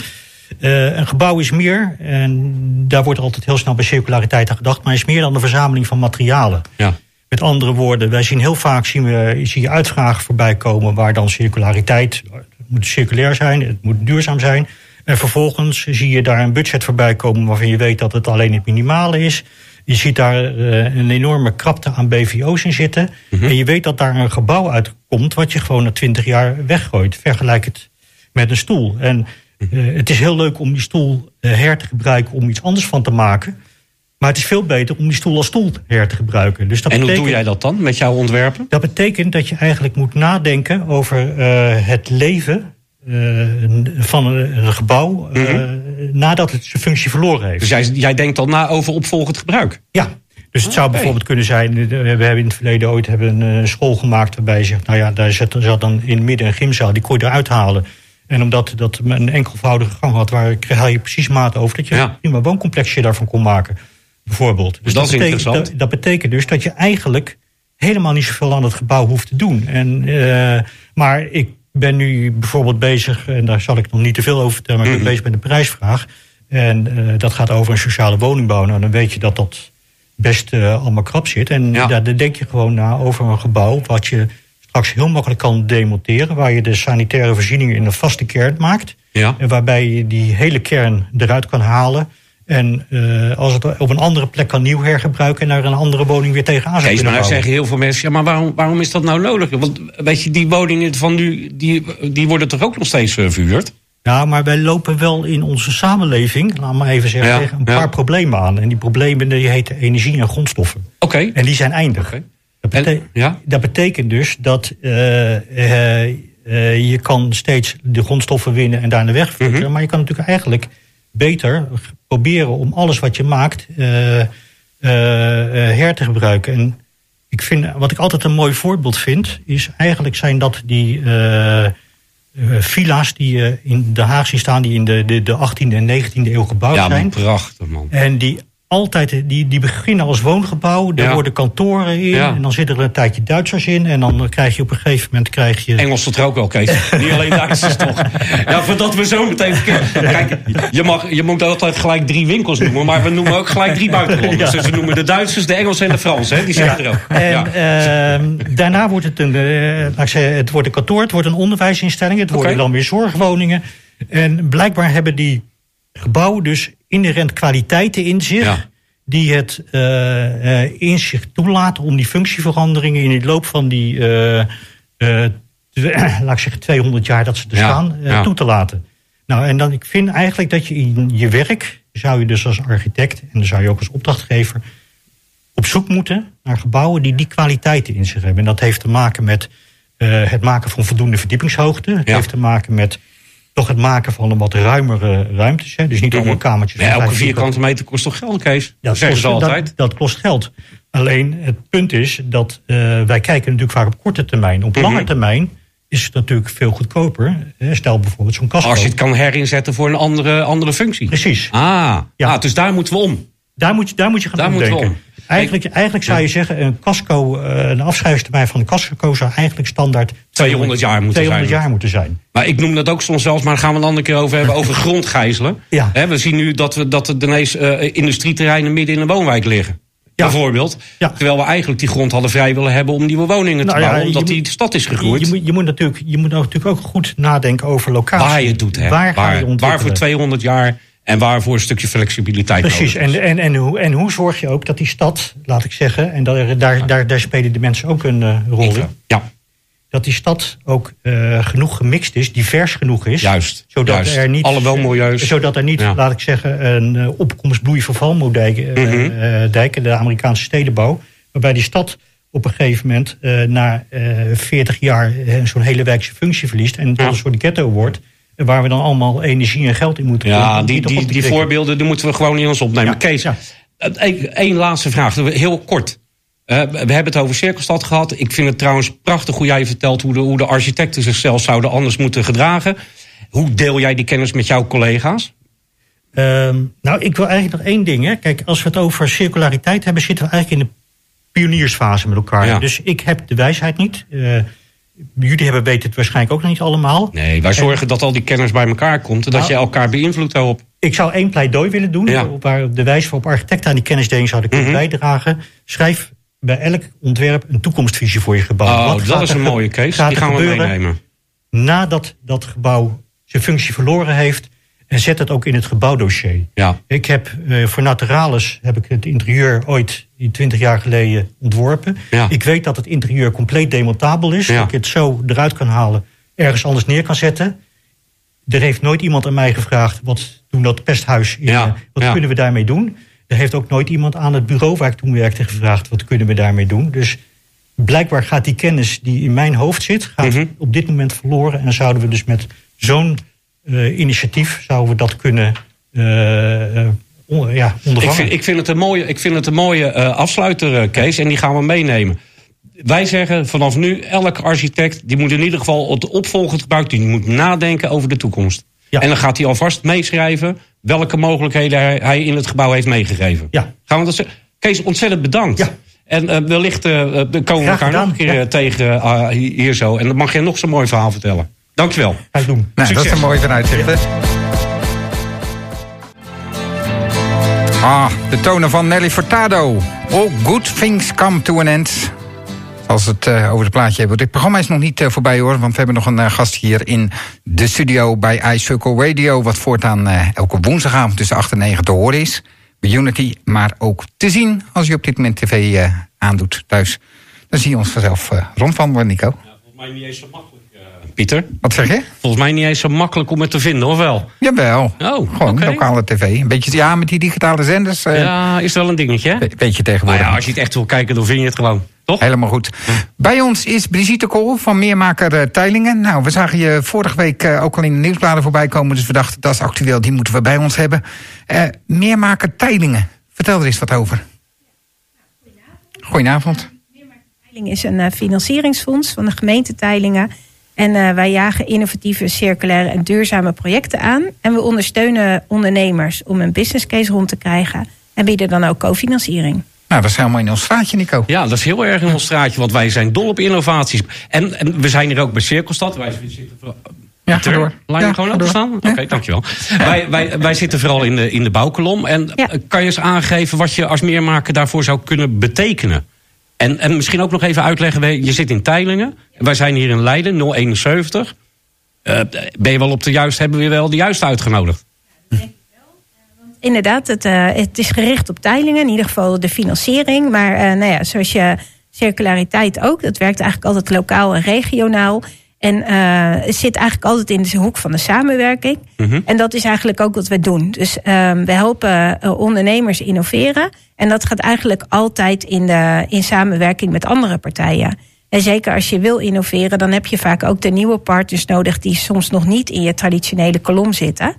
[SPEAKER 9] Eh, een gebouw is meer, en daar wordt altijd heel snel bij circulariteit aan gedacht, maar is meer dan een verzameling van materialen.
[SPEAKER 3] Ja.
[SPEAKER 9] Met andere woorden, wij zien heel vaak zien we, zie je uitvragen voorbij komen waar dan circulariteit, het moet circulair zijn, het moet duurzaam zijn. En vervolgens zie je daar een budget voorbij komen waarvan je weet dat het alleen het minimale is. Je ziet daar eh, een enorme krapte aan BVO's in zitten. En je weet dat daar een gebouw uitkomt wat je gewoon na twintig jaar weggooit. Vergelijk het met een stoel. En eh, het is heel leuk om die stoel eh, her te gebruiken om iets anders van te maken. Maar het is veel beter om die stoel als stoel her te gebruiken. Dus dat
[SPEAKER 3] En hoe doe jij dat dan met jouw ontwerpen?
[SPEAKER 9] Dat betekent dat je eigenlijk moet nadenken over het leven van een, een gebouw eh, nadat het zijn functie verloren heeft.
[SPEAKER 3] Dus jij, jij denkt dan na over opvolgend gebruik.
[SPEAKER 9] Ja, dus het zou bijvoorbeeld kunnen zijn... eh, We hebben in het verleden ooit hebben een eh, school gemaakt... waarbij je zegt, nou ja, daar zat, zat dan in het midden een gymzaal... die kon je eruit halen. En omdat dat een enkelvoudige gang had... waar haal je precies maat over... dat je
[SPEAKER 3] Ja.
[SPEAKER 9] een prima wooncomplexje daarvan kon maken, bijvoorbeeld. Dus
[SPEAKER 3] dat is
[SPEAKER 9] betekent,
[SPEAKER 3] interessant.
[SPEAKER 9] Dat, dat betekent dus dat je eigenlijk... helemaal niet zoveel aan het gebouw hoeft te doen. En, eh, maar ik ben nu bijvoorbeeld bezig... en daar zal ik nog niet te veel over vertellen... maar ik ben
[SPEAKER 3] Mhm.
[SPEAKER 9] bezig met een prijsvraag... En eh, dat gaat over een sociale woningbouw. Nou, dan weet je dat dat best eh, allemaal krap zit. En
[SPEAKER 3] Ja.
[SPEAKER 9] daar daar denk je gewoon na over een gebouw... wat je straks heel makkelijk kan demonteren... waar je de sanitaire voorzieningen in een vaste kern maakt...
[SPEAKER 3] Ja.
[SPEAKER 9] en waarbij je die hele kern eruit kan halen... en eh, als het op een andere plek kan nieuw hergebruiken... en naar een andere woning weer tegenaan zou
[SPEAKER 3] Kees, maar zeggen heel veel mensen... ja, maar waarom, waarom is dat nou nodig? Want weet je, die woningen van nu... die, die worden toch ook nog steeds eh, verhuurd?
[SPEAKER 9] Ja, maar wij lopen wel in onze samenleving... laat maar even zeggen,
[SPEAKER 3] Ja,
[SPEAKER 9] een
[SPEAKER 3] ja.
[SPEAKER 9] paar problemen aan. En die problemen die heten energie en grondstoffen.
[SPEAKER 3] Oké.
[SPEAKER 9] En die zijn eindig. Dat,
[SPEAKER 3] En- ja?
[SPEAKER 9] dat betekent dus dat eh, je kan steeds de grondstoffen winnen en daarna wegflikkeren.
[SPEAKER 3] Mhm.
[SPEAKER 9] Maar je kan natuurlijk eigenlijk beter proberen om alles wat je maakt eh, eh, eh, her te gebruiken. En ik vind, wat ik altijd een mooi voorbeeld vind, is eigenlijk zijn dat die eh, villa's die je in Den Haag ziet staan, die in de, de, de 18e en 19e eeuw gebouwd
[SPEAKER 3] Ja,
[SPEAKER 9] zijn.
[SPEAKER 3] man, prachtig man.
[SPEAKER 9] En die altijd, die, die beginnen als woongebouw. Daar
[SPEAKER 3] Ja.
[SPEAKER 9] worden kantoren in.
[SPEAKER 3] Ja.
[SPEAKER 9] En dan zitten er een tijdje Duitsers in. En dan krijg je op een gegeven moment krijg je.
[SPEAKER 3] Engels zit er ook wel, Kees. Niet alleen Duitsers toch? Ja, voordat we zo meteen. Kijk, je, mag, je moet altijd gelijk drie winkels noemen... maar we noemen ook gelijk drie buitenlanders. Dus we noemen de Duitsers, de Engelsen en de Fransen. Hè? Die zitten er ook.
[SPEAKER 9] En ehm, daarna wordt het een, eh, laat ik zeggen, het wordt een kantoor, het wordt een onderwijsinstelling, het worden dan weer zorgwoningen. En blijkbaar hebben die gebouwen dus inherent kwaliteiten in zich.
[SPEAKER 3] Ja.
[SPEAKER 9] Die het eh, eh, in zich toelaten om die functieveranderingen in de loop van die, tw- laat ik zeggen, 200 jaar dat ze er
[SPEAKER 3] Ja,
[SPEAKER 9] staan,
[SPEAKER 3] ja.
[SPEAKER 9] toe te laten. Nou, en dan, ik vind eigenlijk dat je in je werk, zou je dus als architect en dan zou je ook als opdrachtgever op zoek moeten naar gebouwen die die kwaliteiten in zich hebben. En dat heeft te maken met het maken van voldoende verdiepingshoogte. Het
[SPEAKER 3] Ja.
[SPEAKER 9] heeft te maken met toch het maken van een wat ruimere ruimtes. Hè? Dus niet allemaal kamertjes.
[SPEAKER 3] Ja, elke vierkante meter kost toch geld, Kees? Dat ze
[SPEAKER 9] kost-
[SPEAKER 3] altijd.
[SPEAKER 9] Dat, dat kost geld. Alleen het punt is dat eh, wij kijken natuurlijk vaak op korte termijn. Op lange
[SPEAKER 3] Mhm.
[SPEAKER 9] termijn is het natuurlijk veel goedkoper. Stel bijvoorbeeld zo'n kast.
[SPEAKER 3] Als je het kan herinzetten voor een andere, andere functie.
[SPEAKER 9] Precies.
[SPEAKER 3] Ah,
[SPEAKER 9] Ja.
[SPEAKER 3] ah, dus daar moeten we om.
[SPEAKER 9] Daar moet je, daar moet je gaan
[SPEAKER 3] Daar
[SPEAKER 9] denken. Eigenlijk, eigenlijk zou je zeggen, een casco, eh, een afschrijfstermijn van een casco zou eigenlijk standaard
[SPEAKER 3] 200 jaar moeten
[SPEAKER 9] 200
[SPEAKER 3] zijn.
[SPEAKER 9] jaar moeten zijn.
[SPEAKER 3] Maar ik noem dat ook soms zelfs, maar daar gaan we een andere keer over hebben, over grondgijzelen.
[SPEAKER 9] Ja.
[SPEAKER 3] We zien nu dat, we, dat er ineens eh, industrieterreinen midden in een woonwijk liggen.
[SPEAKER 9] Ja.
[SPEAKER 3] Bijvoorbeeld.
[SPEAKER 9] Ja.
[SPEAKER 3] Terwijl we eigenlijk die grond hadden vrij willen hebben om nieuwe woningen te
[SPEAKER 9] Nou ja,
[SPEAKER 3] bouwen. Omdat die
[SPEAKER 9] moet-
[SPEAKER 3] de stad is gegroeid.
[SPEAKER 9] je, moet, je, moet natuurlijk, je moet natuurlijk ook goed nadenken over locatie.
[SPEAKER 3] waar je het doet. Hè?
[SPEAKER 9] Waar ga je ontwikkelen?
[SPEAKER 3] waar voor 200 jaar en waar voor een stukje flexibiliteit
[SPEAKER 9] Precies,
[SPEAKER 3] nodig is.
[SPEAKER 9] en, en, en, hoe, en hoe zorg je ook dat die stad, laat ik zeggen, en daar, daar, daar, daar spelen de mensen ook een eh, rol in,
[SPEAKER 3] Ja,
[SPEAKER 9] dat die stad ook eh, genoeg gemixt is, divers genoeg is.
[SPEAKER 3] juist.
[SPEAKER 9] Zodat
[SPEAKER 3] juist.
[SPEAKER 9] er niet,
[SPEAKER 3] Alle wel milieus.
[SPEAKER 9] Zodat er niet,
[SPEAKER 3] Ja.
[SPEAKER 9] laat ik zeggen, een eh,
[SPEAKER 3] Mhm.
[SPEAKER 9] eh, dijken, de Amerikaanse stedenbouw. Waarbij die stad op een gegeven moment na eh 40 jaar zo'n hele wijkse functie verliest. En tot
[SPEAKER 3] Ja.
[SPEAKER 9] een soort ghetto wordt. Eh, Waar we dan allemaal energie en geld in moeten
[SPEAKER 3] Ja, die, die, die voorbeelden die moeten we gewoon in ons opnemen.
[SPEAKER 9] Ja,
[SPEAKER 3] Kees,
[SPEAKER 9] ja.
[SPEAKER 3] één laatste vraag, heel kort. Eh, we hebben het over Cirkelstad gehad. Ik vind het trouwens prachtig hoe jij vertelt hoe de, hoe de architecten zichzelf zouden anders moeten gedragen. Hoe deel jij die kennis met jouw collega's?
[SPEAKER 9] Ehm, nou, ik wil eigenlijk nog één ding. Hè. Kijk, als we het over circulariteit hebben, zitten we eigenlijk in de pioniersfase met elkaar.
[SPEAKER 3] Ja.
[SPEAKER 9] Dus ik heb de wijsheid niet. Eh, jullie hebben weten het waarschijnlijk ook nog niet allemaal.
[SPEAKER 3] Nee, wij zorgen dat al die kennis bij elkaar komt en dat
[SPEAKER 9] Nou,
[SPEAKER 3] je elkaar beïnvloedt daarop.
[SPEAKER 9] Ik zou één pleidooi willen doen,
[SPEAKER 3] Ja.
[SPEAKER 9] waar de wijze waarop architecten aan die kennisdeling zouden kunnen
[SPEAKER 3] Mhm.
[SPEAKER 9] bijdragen. Schrijf bij elk ontwerp een toekomstvisie voor je gebouw.
[SPEAKER 3] Oh,
[SPEAKER 9] Wat
[SPEAKER 3] dat is een mooie case. Die gaan we meenemen.
[SPEAKER 9] Nadat dat gebouw zijn functie verloren heeft. En zet het ook in het gebouwdossier.
[SPEAKER 3] Ja.
[SPEAKER 9] Ik heb eh, voor Naturalis heb ik het interieur ooit 20 jaar geleden ontworpen.
[SPEAKER 3] Ja.
[SPEAKER 9] Ik weet dat het interieur compleet demontabel is.
[SPEAKER 3] Ja.
[SPEAKER 9] Dat ik het zo eruit kan halen, ergens anders neer kan zetten. Er heeft nooit iemand aan mij gevraagd: wat doen dat pesthuis? In,
[SPEAKER 3] Ja,
[SPEAKER 9] eh, wat kunnen we daarmee doen? Er heeft ook nooit iemand aan het bureau waar ik toen werkte gevraagd: wat kunnen we daarmee doen? Dus blijkbaar gaat die kennis die in mijn hoofd zit, gaat
[SPEAKER 3] Mhm.
[SPEAKER 9] op dit moment verloren. En zouden we dus met zo'n initiatief zouden we dat kunnen eh, eh, on- ja,
[SPEAKER 3] Ik vind, ik vind het een mooie, ik vind het een mooie eh, afsluiter, eh, Kees. En die gaan we meenemen. Wij zeggen vanaf nu, elke architect... die moet in ieder geval het opvolgend gebruik... die moet nadenken over de toekomst.
[SPEAKER 9] Ja.
[SPEAKER 3] En dan gaat hij alvast meeschrijven... welke mogelijkheden hij, in het gebouw heeft meegegeven.
[SPEAKER 9] Ja.
[SPEAKER 3] Gaan we dat zeggen? Kees, ontzettend bedankt.
[SPEAKER 9] Ja.
[SPEAKER 3] En eh, wellicht eh, eh, komen we elkaar nog een keer
[SPEAKER 9] ja.
[SPEAKER 3] eh, tegen eh, hier zo. En dan mag je nog zo'n mooi verhaal vertellen. Dankjewel.
[SPEAKER 9] Ga ik doen.
[SPEAKER 2] Nou, dat is een mooi vooruitzicht. Ah, de tonen van Nelly Furtado. All good things come to an end. Als we het eh, over het plaatje hebben. Dit programma is nog niet eh, voorbij hoor. Want we hebben nog een eh, gast hier in de studio bij iCircle Radio. Wat voortaan elke woensdagavond tussen 8 en 9 te horen is. Bij Unity. Maar ook te zien als je op dit moment tv eh, aandoet thuis. Dan zie je ons vanzelf rondwandelen, Nico.
[SPEAKER 3] Volgens mij niet eens zo makkelijk, Pieter.
[SPEAKER 2] Wat zeg je?
[SPEAKER 3] Volgens mij niet eens zo makkelijk om het te vinden, of wel?
[SPEAKER 2] Jawel.
[SPEAKER 3] Oh,
[SPEAKER 2] Gewoon
[SPEAKER 3] oké.
[SPEAKER 2] lokale tv. Een beetje, ja, met die digitale zenders. eh
[SPEAKER 3] Ja, is wel een dingetje, hè?
[SPEAKER 2] Weet je
[SPEAKER 3] Nou
[SPEAKER 2] tegenwoordig.
[SPEAKER 3] ja, als je het echt wil kijken, dan vind je het gewoon. Toch?
[SPEAKER 2] Helemaal goed. Bij ons is Brigitte Kool van Meermaker eh, Teilingen. Nou, we zagen je vorige week eh, ook al in de nieuwsbladen voorbij komen. Dus we dachten, dat is actueel, die moeten we bij ons hebben. Eh Meermaker Teilingen. Vertel er eens wat over. Goedenavond.
[SPEAKER 6] Teiling is een financieringsfonds van de gemeente Teilingen. En eh, wij jagen innovatieve, circulaire en duurzame projecten aan. En we ondersteunen ondernemers om een business case rond te krijgen. En bieden dan ook cofinanciering.
[SPEAKER 2] Nou, dat is helemaal in ons straatje, Nico.
[SPEAKER 3] Ja, dat is heel erg in ons straatje, want wij zijn dol op innovaties. En, en we zijn hier ook bij Cirkelstad. Wij zitten
[SPEAKER 2] Ja, ga door.
[SPEAKER 3] Laat je
[SPEAKER 2] Ja,
[SPEAKER 3] gewoon open staan? Oké,
[SPEAKER 2] Ja.
[SPEAKER 3] dankjewel. wij, wij, wij zitten vooral in de, in de bouwkolom. En
[SPEAKER 6] Ja.
[SPEAKER 3] kan je eens aangeven wat je als meermaker daarvoor zou kunnen betekenen? En, en misschien ook nog even uitleggen, je zit in Teilingen. Wij zijn hier in Leiden, 071. Eh, ben je wel op de juiste, hebben we wel de juiste uitgenodigd?
[SPEAKER 6] Inderdaad, het, eh, het is gericht op Teilingen. In ieder geval de financiering. Maar eh, nou ja, zoals je circulariteit ook. Dat werkt eigenlijk altijd lokaal en regionaal. En eh, het zit eigenlijk altijd in de hoek van de samenwerking. En dat is eigenlijk ook wat we doen. Dus ehm, we helpen eh, ondernemers innoveren. En dat gaat eigenlijk altijd in, de, in samenwerking met andere partijen. En zeker als je wil innoveren, dan heb je vaak ook de nieuwe partners nodig die soms nog niet in je traditionele kolom zitten.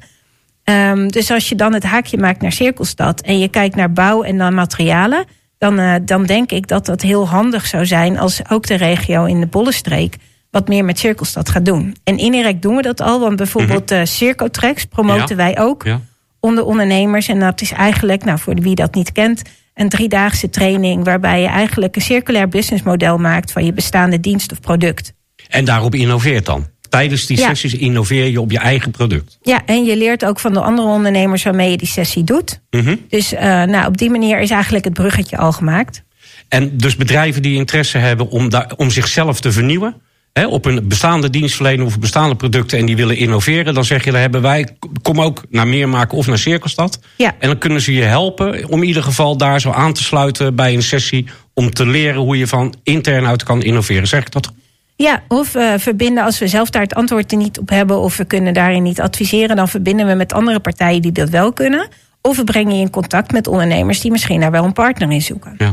[SPEAKER 6] Um, dus als je dan het haakje maakt naar Cirkelstad en je kijkt naar bouw en dan materialen, dan, uh, dan denk ik dat dat heel handig zou zijn als ook de regio in de Bollenstreek wat meer met Cirkelstad gaat doen. En indirect doen we dat al, want bijvoorbeeld Circotracks promoten ja. wij ook ja. onder ondernemers. En dat is eigenlijk, nou voor wie dat niet kent, een driedaagse training waarbij je eigenlijk een circulair businessmodel maakt van je bestaande dienst of product.
[SPEAKER 3] En daarop innoveert dan? Tijdens die ja. sessies innoveer je op je eigen product.
[SPEAKER 6] Ja, en je leert ook van de andere ondernemers waarmee je die sessie doet. Mm -hmm. Dus uh, nou, op die manier is eigenlijk het bruggetje al gemaakt.
[SPEAKER 3] En dus bedrijven die interesse hebben om, daar, om zichzelf te vernieuwen, op een bestaande dienstverlening of bestaande producten en die willen innoveren, dan zeg je, dan hebben wij, kom ook naar Meermaken of naar Cirkelstad.
[SPEAKER 6] Ja.
[SPEAKER 3] En dan kunnen ze je helpen om in ieder geval daar zo aan te sluiten bij een sessie om te leren hoe je van intern uit kan innoveren. Zeg ik dat
[SPEAKER 6] ja, of uh, verbinden als we zelf daar het antwoord er niet op hebben of we kunnen daarin niet adviseren, dan verbinden we met andere partijen die dat wel kunnen. Of we brengen je in contact met ondernemers die misschien daar wel een partner in zoeken.
[SPEAKER 3] Ja.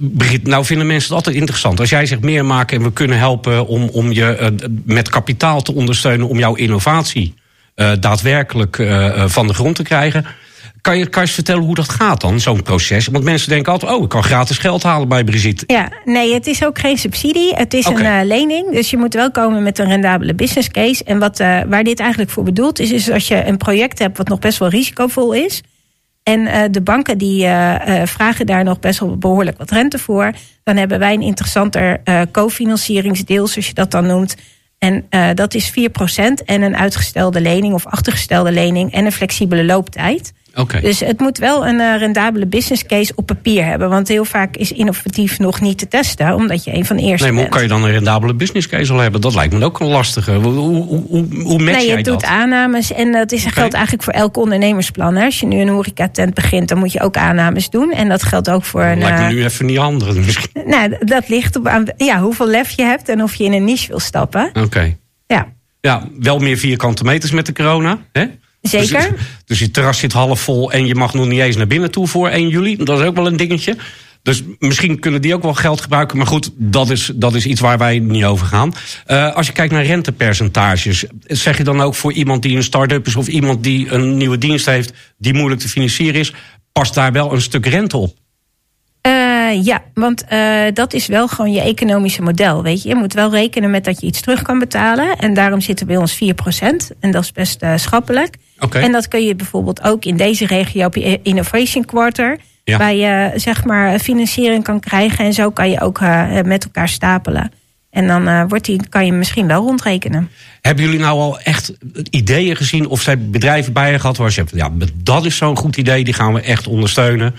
[SPEAKER 3] Brigitte, nou vinden mensen het altijd interessant. Als jij zegt meer maken en we kunnen helpen om, om je uh, met kapitaal te ondersteunen om jouw innovatie uh, daadwerkelijk van de grond te krijgen. Kan je, kan je eens vertellen hoe dat gaat dan, zo'n proces? Want mensen denken altijd, oh, ik kan gratis geld halen bij Brigitte.
[SPEAKER 6] Ja, nee, het is ook geen subsidie. Het is okay. een uh, lening. Dus je moet wel komen met een rendabele business case. En wat, uh, waar dit eigenlijk voor bedoeld is, is als je een project hebt wat nog best wel risicovol is. En uh, de banken die vragen daar nog best wel behoorlijk wat rente voor. Dan hebben wij een interessanter cofinancieringsdeel, zoals je dat dan noemt. En dat is 4% en een uitgestelde lening of achtergestelde lening en een flexibele looptijd.
[SPEAKER 3] Okay.
[SPEAKER 6] Dus het moet wel een uh, rendabele business case op papier hebben. Want heel vaak is innovatief nog niet te testen, omdat je een van de eerste
[SPEAKER 3] Nee, maar
[SPEAKER 6] hoe
[SPEAKER 3] kan je dan een rendabele business case al hebben? Dat lijkt me ook een lastige. Hoe, hoe, hoe, hoe match
[SPEAKER 6] nee,
[SPEAKER 3] jij
[SPEAKER 6] je
[SPEAKER 3] dat?
[SPEAKER 6] doet aannames en dat is, okay. geldt eigenlijk voor elk ondernemersplan. Hè. Als je nu een horecatent begint, dan moet je ook aannames doen. En dat geldt ook voor een...
[SPEAKER 3] Dat lijkt me nu even niet handig misschien.
[SPEAKER 6] Nou, dat ligt op aan ja, hoeveel lef je hebt en of je in een niche wil stappen.
[SPEAKER 3] Oké. Okay.
[SPEAKER 6] Ja.
[SPEAKER 3] Ja, wel meer vierkante meters met de corona, hè?
[SPEAKER 6] Zeker.
[SPEAKER 3] Dus, dus, je terras zit half vol en je mag nog niet eens naar binnen toe voor 1 juli. Dat is ook wel een dingetje. Dus misschien kunnen die ook wel geld gebruiken. Maar goed, dat is, dat is iets waar wij niet over gaan. Uh, als je kijkt naar rentepercentages. Zeg je dan ook voor iemand die een start-up is... of iemand die een nieuwe dienst heeft die moeilijk te financieren is... past daar wel een stuk rente op?
[SPEAKER 6] Uh, ja, want uh, dat is wel gewoon je economische model. Weet je, je moet wel rekenen met dat je iets terug kan betalen. En daarom zitten bij ons 4%. En dat is best schappelijk.
[SPEAKER 3] Okay.
[SPEAKER 6] En dat kun je bijvoorbeeld ook in deze regio op je Innovation Quarter.
[SPEAKER 3] Ja.
[SPEAKER 6] Waar je zeg maar financiering kan krijgen. En zo kan je ook met elkaar stapelen. En dan wordt die, kan je misschien wel rondrekenen.
[SPEAKER 3] Hebben jullie nou al echt ideeën gezien of zijn bedrijven bij je gehad waar je hebt, ja, dat is zo'n goed idee, die gaan we echt ondersteunen.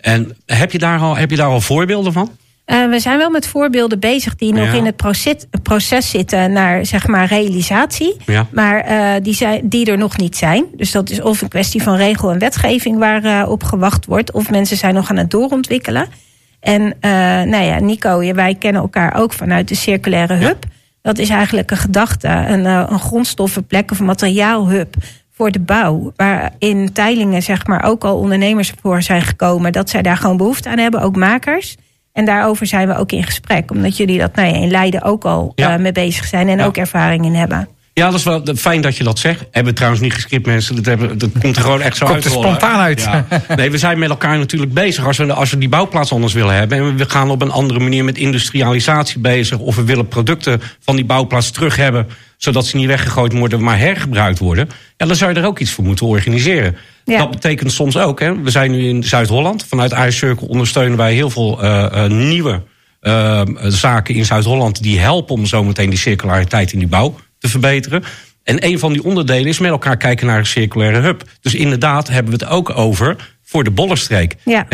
[SPEAKER 3] En heb je daar al, heb je daar al voorbeelden van?
[SPEAKER 6] Uh, we zijn wel met voorbeelden bezig die nog
[SPEAKER 3] Ja.
[SPEAKER 6] in het proces, proces zitten naar zeg maar realisatie.
[SPEAKER 3] Ja.
[SPEAKER 6] Maar uh, die, zijn, die er nog niet zijn. Dus dat is of een kwestie van regel en wetgeving waar uh, op gewacht wordt. Of mensen zijn nog aan het doorontwikkelen. En nou ja, Nico, wij kennen elkaar ook vanuit de circulaire hub. Ja. Dat is eigenlijk een gedachte, een, een grondstoffenplek of een materiaalhub voor de bouw. Waar in Teilingen zeg maar ook al ondernemers voor zijn gekomen. Dat zij daar gewoon behoefte aan hebben, ook makers. En daarover zijn we ook in gesprek. Omdat jullie dat nou ja, in Leiden ook al
[SPEAKER 3] Ja.
[SPEAKER 6] uh, mee bezig zijn. En
[SPEAKER 3] Ja.
[SPEAKER 6] ook ervaring in hebben.
[SPEAKER 3] Ja, dat is wel fijn dat je dat zegt. Hebben we trouwens niet gescript, mensen. Dat, hebben, dat komt er gewoon echt zo
[SPEAKER 2] Komt
[SPEAKER 3] uit.
[SPEAKER 2] er
[SPEAKER 3] rollen.
[SPEAKER 2] spontaan uit.
[SPEAKER 3] Ja. Nee, we zijn met elkaar natuurlijk bezig. Als we, als we die bouwplaats anders willen hebben... en we gaan op een andere manier met industrialisatie bezig... of we willen producten van die bouwplaats terug hebben... zodat ze niet weggegooid worden, maar hergebruikt worden... ja, dan zou je er ook iets voor moeten organiseren.
[SPEAKER 6] Ja.
[SPEAKER 3] Dat betekent soms ook... Hè, we zijn nu in Zuid-Holland. Vanuit iCircle ondersteunen wij heel veel uh, uh, nieuwe... Uh, zaken in Zuid-Holland die helpen om zometeen die circulariteit in die bouw te verbeteren. En een van die onderdelen is met elkaar kijken naar een circulaire hub. Dus inderdaad hebben we het ook over voor de Bollenstreek.
[SPEAKER 6] Ja.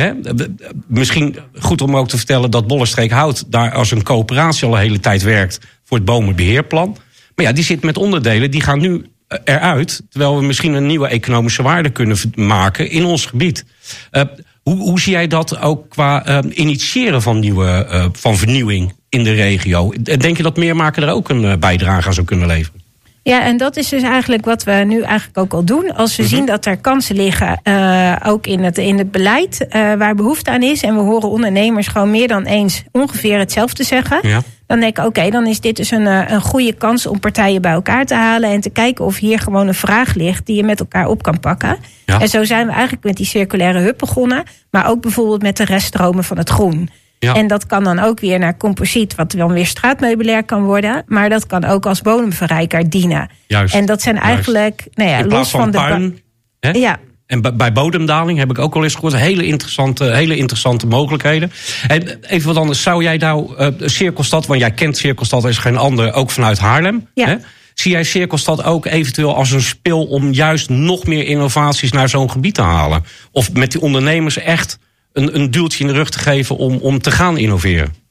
[SPEAKER 3] Misschien goed om ook te vertellen dat Bollenstreek Hout daar als een coöperatie al een hele tijd werkt voor het bomenbeheerplan. Maar ja, die zit met onderdelen die gaan nu eh, eruit, terwijl we misschien een nieuwe economische waarde kunnen maken in ons gebied. Uh, hoe, hoe zie jij dat ook qua uh, initiëren van, nieuwe, van vernieuwing in de regio? Denk je dat Meermaken er ook een bijdrage aan zou kunnen leveren?
[SPEAKER 6] Ja, en dat is dus eigenlijk wat we nu eigenlijk ook al doen. Als we
[SPEAKER 3] Mhm.
[SPEAKER 6] zien dat er kansen liggen, eh, ook in het, in het beleid, eh, waar behoefte aan is. En we horen ondernemers gewoon meer dan eens ongeveer hetzelfde zeggen.
[SPEAKER 3] Ja.
[SPEAKER 6] Dan denk ik, oké, dan is dit dus een, eh, een goede kans om partijen bij elkaar te halen. En te kijken of hier gewoon een vraag ligt die je met elkaar op kan pakken.
[SPEAKER 3] Ja.
[SPEAKER 6] En zo zijn we eigenlijk met die circulaire hub begonnen. Maar ook bijvoorbeeld met de reststromen van het groen.
[SPEAKER 3] Ja.
[SPEAKER 6] En dat kan dan ook weer naar composiet, wat dan weer straatmeubilair kan worden. Maar dat kan ook als bodemverrijker dienen.
[SPEAKER 3] Juist.
[SPEAKER 6] En dat zijn
[SPEAKER 3] Juist.
[SPEAKER 6] eigenlijk, nou ja,
[SPEAKER 3] In
[SPEAKER 6] los
[SPEAKER 3] van,
[SPEAKER 6] de.
[SPEAKER 3] puin. Hè?
[SPEAKER 6] Ja,
[SPEAKER 3] En bij- bodemdaling heb ik ook al eens gehoord. Hele interessante, hele interessante mogelijkheden. En even wat anders. Zou jij nou eh, Cirkelstad, want jij kent Cirkelstad als geen ander, ook vanuit Haarlem.
[SPEAKER 6] Ja.
[SPEAKER 3] Hè? Zie jij Cirkelstad ook eventueel als een spil om juist nog meer innovaties naar zo'n gebied te halen? Of met die ondernemers echt een, een duwtje in de rug te geven om, om te gaan innoveren?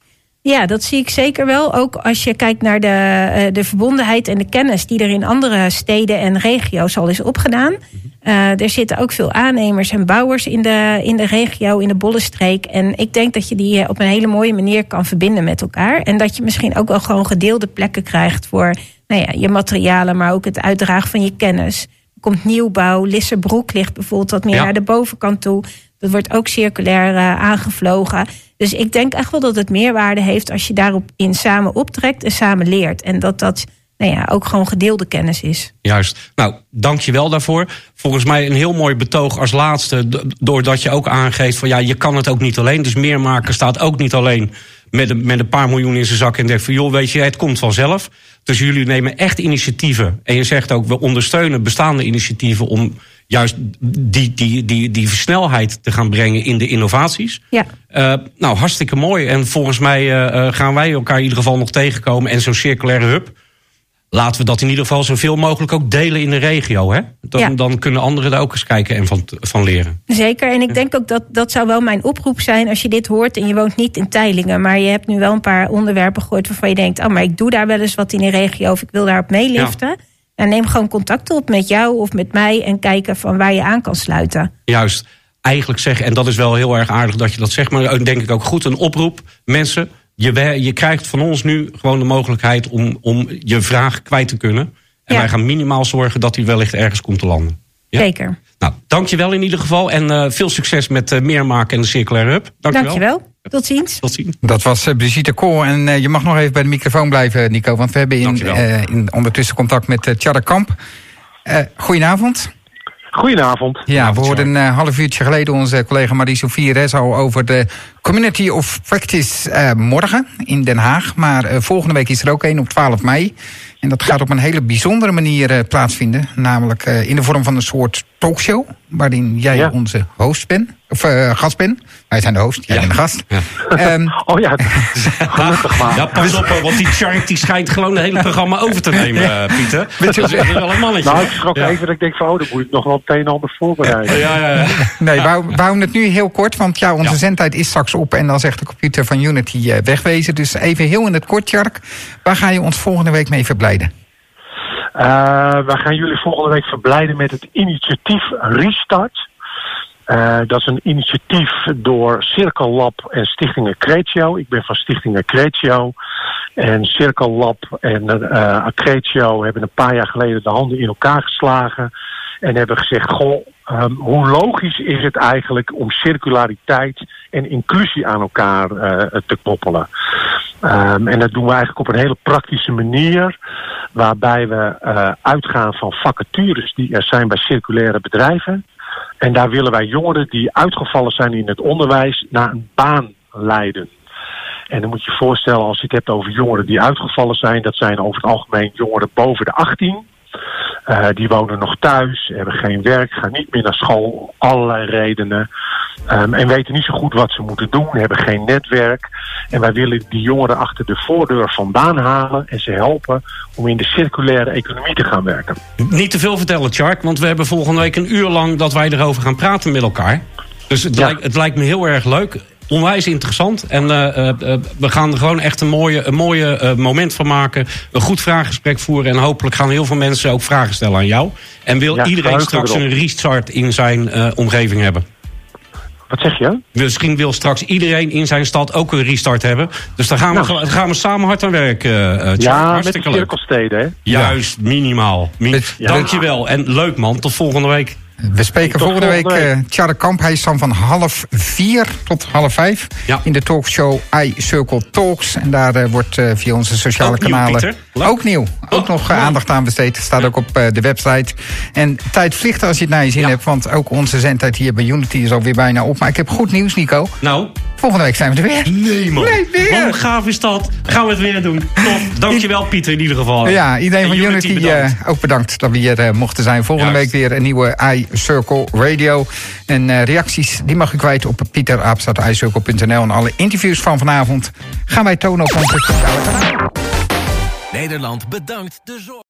[SPEAKER 6] Ja, dat zie ik zeker wel. Ook als je kijkt naar de, eh, de verbondenheid en de kennis die er in andere steden en regio's al is opgedaan. Eh, er zitten ook veel aannemers en bouwers in de, in de regio, in de Bollenstreek. En ik denk dat je die eh, op een hele mooie manier kan verbinden met elkaar. En dat je misschien ook wel gewoon gedeelde plekken krijgt voor nou ja, je materialen, maar ook het uitdragen van je kennis. Er komt nieuwbouw, Lisserbroek ligt bijvoorbeeld wat meer
[SPEAKER 3] Ja.
[SPEAKER 6] naar de bovenkant toe. Dat wordt ook circulair eh, aangevlogen. Dus ik denk echt wel dat het meerwaarde heeft als je daarop in samen optrekt en samen leert. En dat dat nou ja, ook gewoon gedeelde kennis is.
[SPEAKER 3] Juist. Nou, dank je wel daarvoor. Volgens mij een heel mooi betoog als laatste. Doordat je ook aangeeft van ja, je kan het ook niet alleen. Dus meer maken staat ook niet alleen met een, met een paar miljoen in zijn zak. En denkt van joh, weet je, het komt vanzelf. Dus jullie nemen echt initiatieven. En je zegt ook, we ondersteunen bestaande initiatieven om juist die, die, die, die versnelheid te gaan brengen in de innovaties.
[SPEAKER 6] Ja.
[SPEAKER 3] Eh, nou, hartstikke mooi. En volgens mij eh, eh, gaan wij elkaar in ieder geval nog tegenkomen. En zo'n circulaire hub. Laten we dat in ieder geval zoveel mogelijk ook delen in de regio. Hè? Dan,
[SPEAKER 6] Ja.
[SPEAKER 3] dan kunnen anderen er ook eens kijken en van, van leren.
[SPEAKER 6] Zeker. En ik denk ook dat dat zou wel mijn oproep zijn als je dit hoort en je woont niet in Teilingen. Maar je hebt nu wel een paar onderwerpen gehoord waarvan je denkt, oh, maar ik doe daar wel eens wat in de regio of ik wil daarop meeliften. En neem gewoon contact op met jou of met mij en kijken van waar je aan kan sluiten.
[SPEAKER 3] Juist eigenlijk zeggen, en dat is wel heel erg aardig dat je dat zegt, maar denk ik ook goed een oproep. Mensen, je, je krijgt van ons nu gewoon de mogelijkheid om, om je vraag kwijt te kunnen. En
[SPEAKER 6] Ja.
[SPEAKER 3] wij gaan minimaal zorgen dat die wellicht ergens komt te landen. Ja?
[SPEAKER 6] Zeker.
[SPEAKER 3] Nou, dankjewel in ieder geval. En eh, veel succes met eh, meer maken en de circulaire hub. Dankjewel.
[SPEAKER 6] Dankjewel. Tot ziens.
[SPEAKER 3] Tot ziens.
[SPEAKER 2] Dat was eh, Brigitte Kool. En eh, je mag nog even bij de microfoon blijven, Nico. Want we hebben in, eh, ondertussen contact met uh, Tjarre Kamp. Eh, goedenavond.
[SPEAKER 7] Goedenavond.
[SPEAKER 2] Ja, we hoorden een eh, half uurtje geleden onze collega Marie-Sophie Res al over de Community of Practice eh, morgen in Den Haag. Maar eh, volgende week is er ook een op 12 mei. En dat gaat op een hele bijzondere manier eh, plaatsvinden. Namelijk eh, in de vorm van een soort talkshow. Waarin jij
[SPEAKER 7] Ja.
[SPEAKER 2] onze host bent. Of eh, gast bent. Wij zijn de host, jij
[SPEAKER 3] Ja.
[SPEAKER 2] bent de gast.
[SPEAKER 3] Ja.
[SPEAKER 7] Oh
[SPEAKER 2] Ehm,
[SPEAKER 7] ja, gelukkig maar.
[SPEAKER 3] Ja, pas op, hoor, want die Shark die schijnt gewoon het hele programma over te nemen, eh, Pieter. Dat is echt wel een mannetje.
[SPEAKER 7] Nou, ik schrok
[SPEAKER 3] ja.
[SPEAKER 7] even dat ik denk van, oh, dan moet ik nog wel het een en ander voorbereiden.
[SPEAKER 3] Ja, ja, ja.
[SPEAKER 2] Nee, we, we houden het nu heel kort, want ja, onze
[SPEAKER 3] Ja.
[SPEAKER 2] zendtijd is straks op en dan zegt de computer van Unity eh, wegwezen. Dus even heel in het kort, Jark. Waar ga je ons volgende week mee verblijden?
[SPEAKER 7] Eh, we gaan jullie volgende week verblijden met het initiatief Restart. Eh, dat is een initiatief door Circle Lab en Stichtingen Cretio. Ik ben van Stichtingen Cretio. En Circle Lab en Cretio hebben een paar jaar geleden de handen in elkaar geslagen. En hebben gezegd, goh, ehm, hoe logisch is het eigenlijk om circulariteit en inclusie aan elkaar te koppelen. Ehm, en dat doen we eigenlijk op een hele praktische manier. Waarbij we eh, uitgaan van vacatures die er zijn bij circulaire bedrijven. En daar willen wij jongeren die uitgevallen zijn in het onderwijs naar een baan leiden. En dan moet je je voorstellen, als je het hebt over jongeren die uitgevallen zijn, dat zijn over het algemeen jongeren boven de 18. Eh, die wonen nog thuis, hebben geen werk, gaan niet meer naar school, allerlei redenen. Ehm, en weten niet zo goed wat ze moeten doen, hebben geen netwerk. En wij willen die jongeren achter de voordeur vandaan halen en ze helpen om in de circulaire economie te gaan werken.
[SPEAKER 3] Niet te veel vertellen, Shark, want we hebben volgende week een uur lang dat wij erover gaan praten met elkaar. Dus het,
[SPEAKER 7] Ja.
[SPEAKER 3] lijkt, het lijkt me heel erg leuk. Onwijs interessant. En eh, eh, eh, we gaan er gewoon echt een mooie, een mooie eh, moment van maken. Een goed vraaggesprek voeren. En hopelijk gaan heel veel mensen ook vragen stellen aan jou. En wil
[SPEAKER 7] Ja,
[SPEAKER 3] iedereen straks een restart in zijn eh, omgeving hebben.
[SPEAKER 7] Wat zeg je?
[SPEAKER 3] Misschien wil straks iedereen in zijn stad ook een restart hebben. Dus daar gaan we,
[SPEAKER 7] Nou.
[SPEAKER 3] gaan we samen hard aan werken. eh, Tjak.
[SPEAKER 7] Ja, met de
[SPEAKER 3] Hartstikke leuk.
[SPEAKER 7] cirkelsteden, hè?
[SPEAKER 3] Juist, minimaal. Mi-
[SPEAKER 2] Dus-
[SPEAKER 3] Dankjewel. En leuk man, tot volgende week.
[SPEAKER 2] We spreken volgende week Tjarre Kamp. Hij is dan van half vier tot half vijf
[SPEAKER 3] Ja.
[SPEAKER 2] in de talkshow iCircle Talks. En daar eh, wordt via onze sociale
[SPEAKER 3] Ook
[SPEAKER 2] kanalen... Ook nieuw. Ook
[SPEAKER 3] Oh,
[SPEAKER 2] nog aandacht aan besteed. Staat ook op de website. En tijd vliegt als je het naar je zin
[SPEAKER 3] Ja.
[SPEAKER 2] hebt. Want ook onze zendtijd hier bij Unity is alweer bijna op. Maar ik heb goed nieuws, Nico.
[SPEAKER 3] Nou,
[SPEAKER 2] Volgende week zijn we er weer.
[SPEAKER 3] nee man.
[SPEAKER 2] Nee, weer.
[SPEAKER 3] Hoe gaaf is dat? Gaan we het weer doen. Tof. Dankjewel Pieter in ieder geval.
[SPEAKER 2] Ja, iedereen van Unity,
[SPEAKER 3] bedankt.
[SPEAKER 2] ook bedankt dat we hier mochten zijn. Volgende
[SPEAKER 3] Juist.
[SPEAKER 2] week weer een nieuwe iCircle Radio. En eh, reacties die mag u kwijt op pieteraapstad.icircle.nl. En alle interviews van vanavond gaan wij tonen op onze.
[SPEAKER 10] Nederland bedankt de zorg.